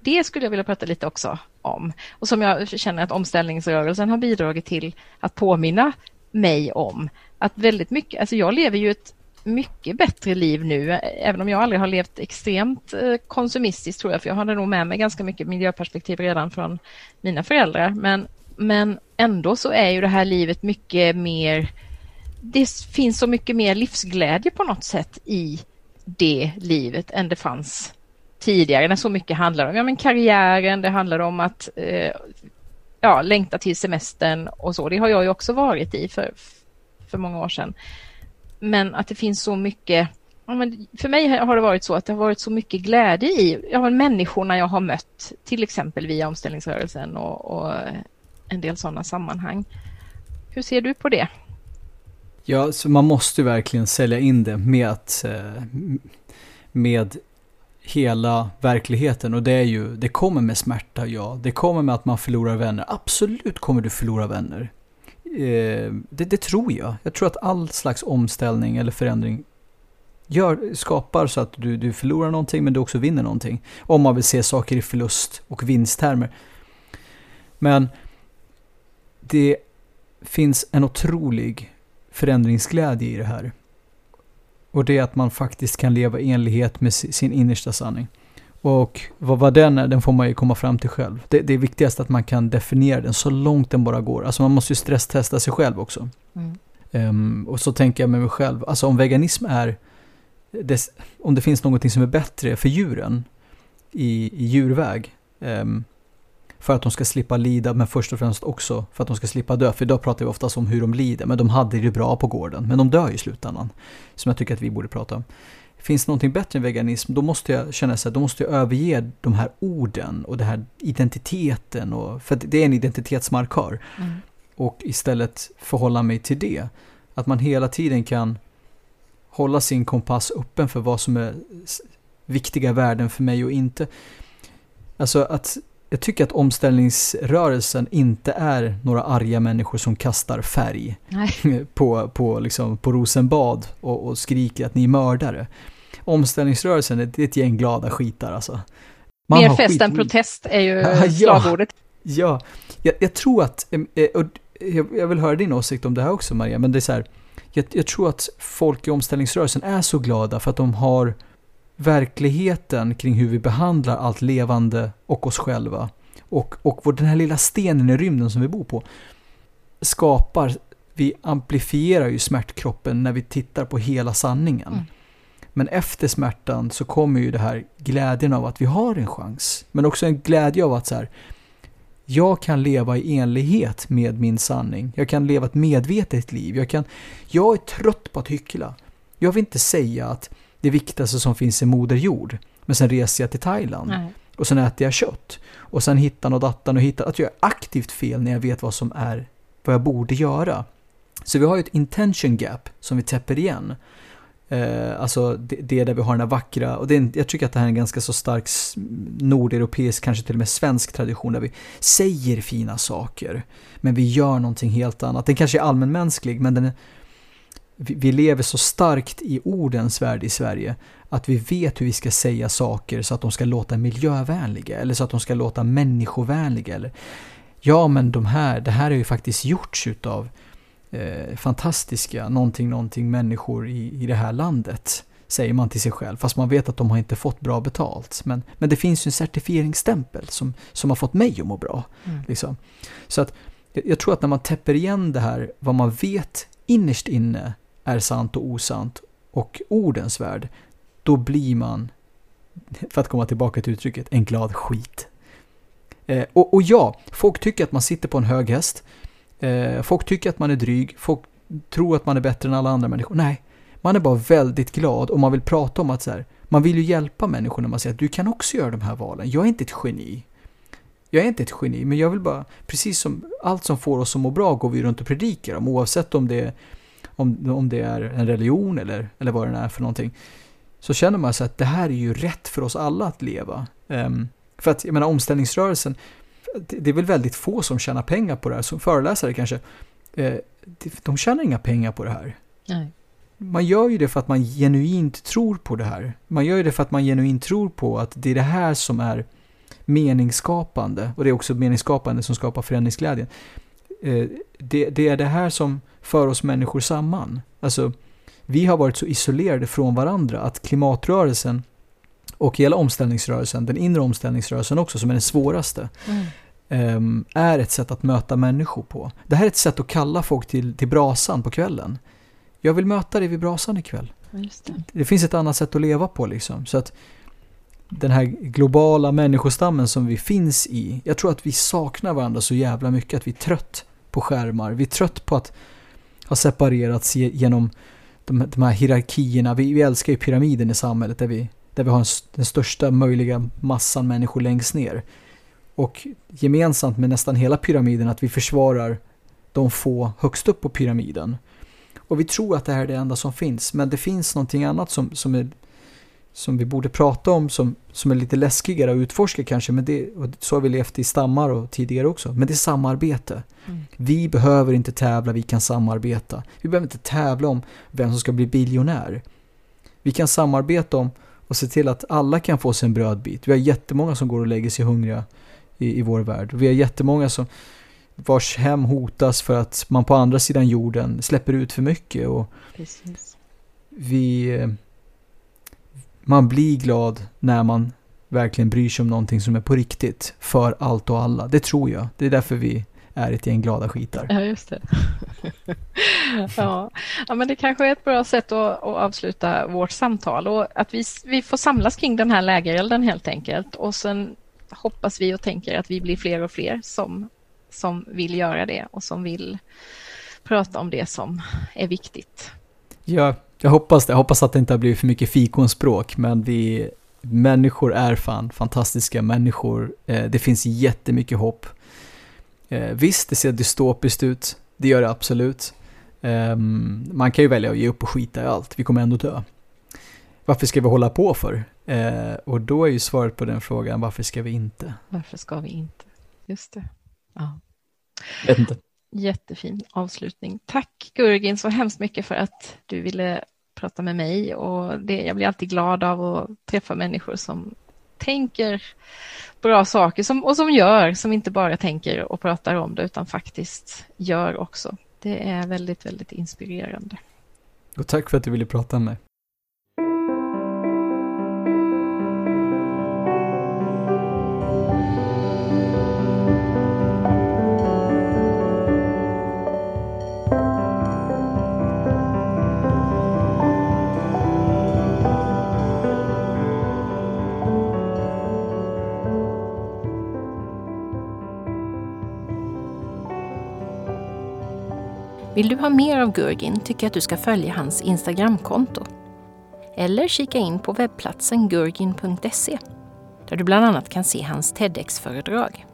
Det skulle jag vilja prata lite också om och som jag känner att omställningsrörelsen har bidragit till att påminna mig om. Att väldigt mycket, alltså jag lever ju ett mycket bättre liv nu, även om jag aldrig har levt extremt eh, konsumistiskt tror jag, för jag hade nog med mig ganska mycket miljöperspektiv redan från mina föräldrar. Men men ändå så är ju det här livet mycket mer, det finns så mycket mer livsglädje på något sätt i det livet än det fanns tidigare när så mycket handlade om ja, men karriären, det handlade om att eh, ja, längta till semestern och så. Det har jag ju också varit i för, för många år sedan. Men att det finns så mycket Ja, men för mig har det varit så att det har varit så mycket glädje i ja, människorna jag har mött, till exempel via omställningsrörelsen och, och en del sådana sammanhang. Hur ser du på det? Ja, så man måste verkligen sälja in det med att eh, med hela verkligheten och det är ju, det kommer med smärta, ja. Det kommer med att man förlorar vänner. Absolut kommer du förlora vänner. Eh, det, det, tror jag. Jag tror att all slags omställning eller förändring gör, skapar så att du, du förlorar någonting men du också vinner någonting. Om man vill se saker i förlust och vinsttermer. Men det finns en otrolig förändringsglädje i det här. Och det är att man faktiskt kan leva i enlighet med sin innersta sanning. Och vad, vad den är, den får man ju komma fram till själv. Det, det är viktigast att man kan definiera den så långt den bara går. Alltså man måste ju stresstesta sig själv också. Mm. Um, och så tänker jag med mig själv, alltså om veganism är, om det finns någonting som är bättre för djuren i, i djurväg, um, för att de ska slippa lida, men först och främst också för att de ska slippa dö. För idag pratar vi oftast om hur de lider, men de hade det bra på gården. Men de dör i slutändan, som jag tycker att vi borde prata om. Finns det någonting bättre än veganism, då måste jag känna så här, då måste jag överge de här orden och den här identiteten. Och, för det är en identitetsmarkör. Mm. Och istället förhålla mig till det. Att man hela tiden kan hålla sin kompass öppen för vad som är viktiga värden för mig och inte. Alltså att jag tycker att omställningsrörelsen inte är några arga människor som kastar färg på, på, liksom, på Rosenbad och, och skriker att ni är mördare. Omställningsrörelsen är ett gäng glada skitar alltså. Man Mer fest än protest är ju slagordet. Ja, ja. Jag, jag, tror att, eh, och jag, jag, vill höra din åsikt om det här också Maria, men det är så här, jag, jag tror att folk i omställningsrörelsen är så glada för att de har verkligheten kring hur vi behandlar allt levande och oss själva. Och, och den här lilla stenen i rymden som vi bor på skapar, vi amplifierar ju smärtkroppen när vi tittar på hela sanningen. Mm. Men efter smärtan så kommer ju det här glädjen av att vi har en chans. Men också en glädje av att så här, jag kan leva i enlighet med min sanning. Jag kan leva ett medvetet liv. Jag, kan, jag är trött på att hyckla. Jag vill inte säga att det viktigaste som finns är moder jord. Men sen reser jag till Thailand. Nej. Och sen äter jag kött. Och sen hittar och dattan och hittar. Att jag är aktivt fel när jag vet vad som är vad jag borde göra. Så vi har ju ett intention gap som vi täpper igen. Eh, alltså det, det där vi har den här vackra, och det är, jag tycker att det här är en ganska så stark nordeuropeisk, kanske till och med svensk tradition där vi säger fina saker. Men vi gör någonting helt annat. Den kanske är allmänmänsklig men den vi, lever så starkt i ordens värld i Sverige att vi vet hur vi ska säga saker så att de ska låta miljövänliga eller så att de ska låta människovänliga. Eller, ja men de här, det här har ju faktiskt gjorts utav eh, fantastiska någonting, någonting människor i, i det här landet. Säger man till sig själv, fast man vet att de har inte fått bra betalt. Men, men det finns ju en certifieringsstämpel som, som har fått mig att må bra. Mm. Liksom. Så att jag tror att när man täpper igen det här, vad man vet innerst inne är sant och osant och ordens värld, då blir man, för att komma tillbaka till uttrycket, en glad skit. Eh, och, och, ja, folk tycker att man sitter på en hög häst. Eh, folk tycker att man är dryg. Folk tror att man är bättre än alla andra människor. Nej, man är bara väldigt glad och man vill prata om att så här, man vill ju hjälpa människor när man säger att du kan också göra de här valen. Jag är inte ett geni. Jag är inte ett geni, men jag vill bara, precis som allt som får oss att må bra går vi runt och predikar om, oavsett om det, är om, om det är en religion eller, eller vad det är för någonting. Så känner man sig att det här är ju rätt för oss alla att leva. Um, för att, jag menar, omställningsrörelsen, det är väl väldigt få som tjänar pengar på det här, som föreläsare kanske. Eh, de tjänar inga pengar på det här. Nej. Man gör ju det för att man genuint tror på det här. Man gör ju det för att man genuint tror på att det är det här som är meningsskapande. Och det är också meningsskapande som skapar förändringsglädjen. Eh, det, det är det här som för oss människor samman. Alltså, vi har varit så isolerade från varandra att klimatrörelsen och hela omställningsrörelsen, den inre omställningsrörelsen också, som är den svåraste, mm. um, är ett sätt att möta människor på. Det här är ett sätt att kalla folk till, till brasan på kvällen. Jag vill möta dig vid brasan ikväll. Det. det finns ett annat sätt att leva på liksom. Så att den här globala människostammen som vi finns i, jag tror att vi saknar varandra så jävla mycket att vi är trött på skärmar. Vi är trött på att ha separerats genom de, de här hierarkierna. Vi, vi älskar ju pyramiden i samhället där vi där vi har den största möjliga massan människor längst ner. Och gemensamt med nästan hela pyramiden att vi försvarar de få högst upp på pyramiden. Och vi tror att det här är det enda som finns, men det finns någonting annat som, som, är, som vi borde prata om som, som är lite läskigare att utforska kanske, men det, och så har vi levt i stammar och tidigare också, men det är samarbete. Mm. Vi behöver inte tävla, vi kan samarbeta. Vi behöver inte tävla om vem som ska bli biljonär. Vi kan samarbeta om och se till att alla kan få sig en brödbit. Vi har jättemånga som går och lägger sig hungriga i, i vår värld. Vi har jättemånga som vars hem hotas för att man på andra sidan jorden släpper ut för mycket. Och Precis. Vi, man blir glad när man verkligen bryr sig om någonting som är på riktigt för allt och alla. Det tror jag. Det är därför vi är ett gäng glada skitar. Ja, just det. ja. ja, men det kanske är ett bra sätt att, att, avsluta vårt samtal och att vi, vi får samlas kring den här lägerelden helt enkelt och sen hoppas vi och tänker att vi blir fler och fler som, som vill göra det och som vill prata om det som är viktigt. Ja, jag hoppas det. Jag hoppas att det inte har blivit för mycket fikonspråk, men vi människor är fan fantastiska människor. Eh, det finns jättemycket hopp. Eh, visst, det ser dystopiskt ut. Det gör det absolut. Eh, man kan ju välja att ge upp och skita i allt. Vi kommer ändå dö. Varför ska vi hålla på för? Eh, och då är ju svaret på den frågan, varför ska vi inte? Varför ska vi inte? Just det. Ja. Vet inte. Jättefin avslutning. Tack Gurgin så hemskt mycket för att du ville prata med mig och det, jag blir alltid glad av att träffa människor som tänker bra saker som, och som gör, som inte bara tänker och pratar om det utan faktiskt gör också. Det är väldigt, väldigt inspirerande. Och tack för att du ville prata med mig. Du ha mer av Gurgin tycker jag att du ska följa hans Instagramkonto. Eller kika in på webbplatsen gurgin.se där du bland annat kan se hans TEDx-föredrag.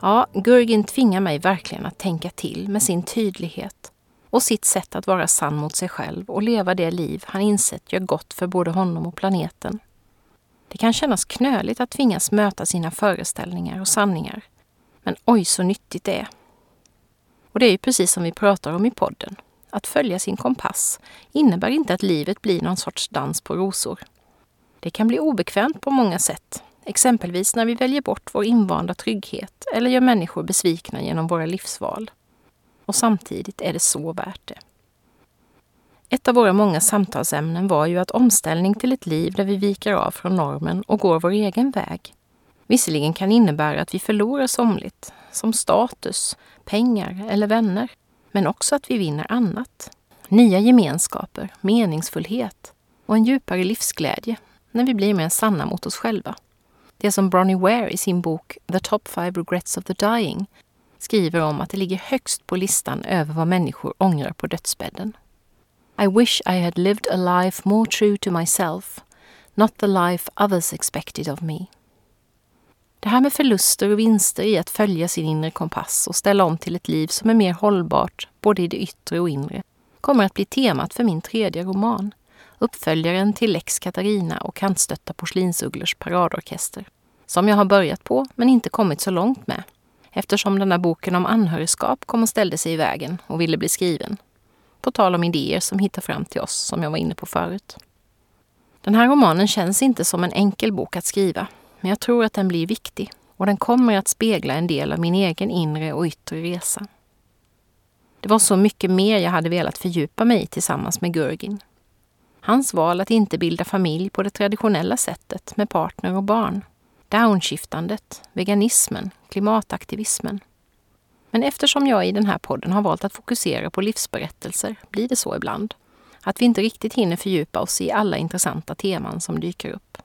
Ja, Gurgin tvingar mig verkligen att tänka till med sin tydlighet och sitt sätt att vara sann mot sig själv och leva det liv han insett gör gott för både honom och planeten. Det kan kännas knöligt att tvingas möta sina föreställningar och sanningar. Men oj så nyttigt det är. Och det är ju precis som vi pratar om i podden. Att följa sin kompass innebär inte att livet blir någon sorts dans på rosor. Det kan bli obekvämt på många sätt. Exempelvis när vi väljer bort vår invanda trygghet eller gör människor besvikna genom våra livsval. Och samtidigt är det så värt det. Ett av våra många samtalsämnen var ju att omställning till ett liv där vi viker av från normen och går vår egen väg visserligen kan innebära att vi förlorar somligt, som status, pengar eller vänner, men också att vi vinner annat. Nya gemenskaper, meningsfullhet och en djupare livsglädje när vi blir mer sanna mot oss själva. Det som Bronnie Ware i sin bok The Top Five Regrets of the Dying skriver om att det ligger högst på listan över vad människor ångrar på dödsbädden. I wish I had lived a life more true to myself, not the life others expected of me. Det här med förluster och vinster i att följa sin inre kompass och ställa om till ett liv som är mer hållbart, både i det yttre och inre, kommer att bli temat för min tredje roman, uppföljaren till Lex Katarina och kantstötta porslinsugglors paradorkester, som jag har börjat på men inte kommit så långt med, eftersom den där boken om anhörigskap kom och ställde sig i vägen och ville bli skriven. På tal om idéer som hittar fram till oss, som jag var inne på förut. Den här romanen känns inte som en enkel bok att skriva men jag tror att den blir viktig och den kommer att spegla en del av min egen inre och yttre resa. Det var så mycket mer jag hade velat fördjupa mig i tillsammans med Gurgin. Hans val att inte bilda familj på det traditionella sättet med partner och barn. Downshiftandet, veganismen, klimataktivismen. Men eftersom jag i den här podden har valt att fokusera på livsberättelser blir det så ibland. Att vi inte riktigt hinner fördjupa oss i alla intressanta teman som dyker upp.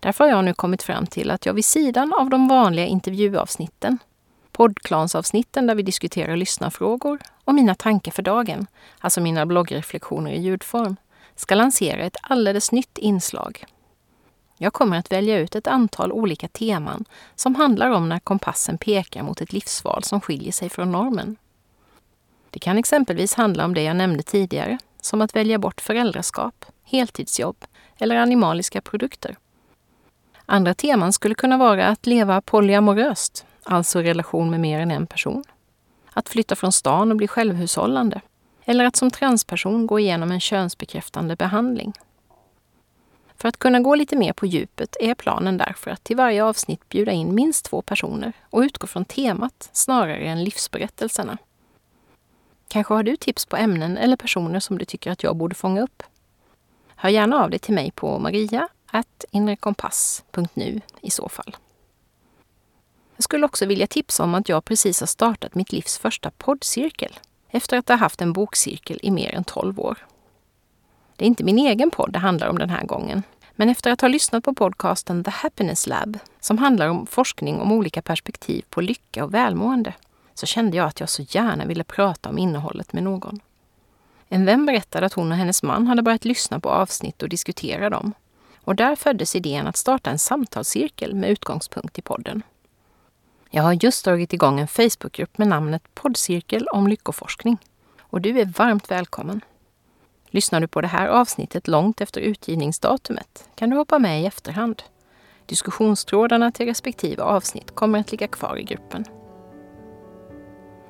Därför har jag nu kommit fram till att jag vid sidan av de vanliga intervjuavsnitten, poddklansavsnitten där vi diskuterar lyssnarfrågor och mina tankar för dagen, alltså mina bloggreflektioner i ljudform, ska lansera ett alldeles nytt inslag. Jag kommer att välja ut ett antal olika teman som handlar om när kompassen pekar mot ett livsval som skiljer sig från normen. Det kan exempelvis handla om det jag nämnde tidigare, som att välja bort föräldraskap, heltidsjobb eller animaliska produkter. Andra teman skulle kunna vara att leva polyamoröst, alltså relation med mer än en person. Att flytta från stan och bli självhushållande. Eller att som transperson gå igenom en könsbekräftande behandling. För att kunna gå lite mer på djupet är planen därför att till varje avsnitt bjuda in minst två personer och utgå från temat snarare än livsberättelserna. Kanske har du tips på ämnen eller personer som du tycker att jag borde fånga upp? Hör gärna av dig till mig på maria inrekompass.nu i så fall. Jag skulle också vilja tipsa om att jag precis har startat mitt livs första poddcirkel efter att ha haft en bokcirkel i mer än 12 år. Det är inte min egen podd det handlar om den här gången, men efter att ha lyssnat på podcasten The Happiness Lab, som handlar om forskning om olika perspektiv på lycka och välmående, så kände jag att jag så gärna ville prata om innehållet med någon. En vän berättade att hon och hennes man hade börjat lyssna på avsnitt och diskutera dem och där föddes idén att starta en samtalscirkel med utgångspunkt i podden. Jag har just dragit igång en Facebookgrupp med namnet Poddcirkel om lyckoforskning. Och du är varmt välkommen. Lyssnar du på det här avsnittet långt efter utgivningsdatumet kan du hoppa med i efterhand. Diskussionstrådarna till respektive avsnitt kommer att ligga kvar i gruppen.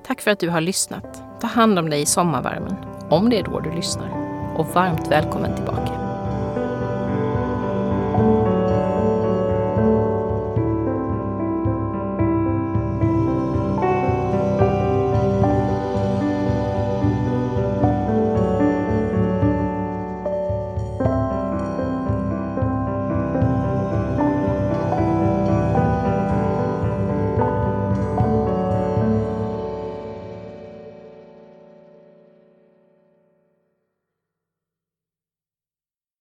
Tack för att du har lyssnat. Ta hand om dig i sommarvärmen, om det är då du lyssnar. Och varmt välkommen tillbaka.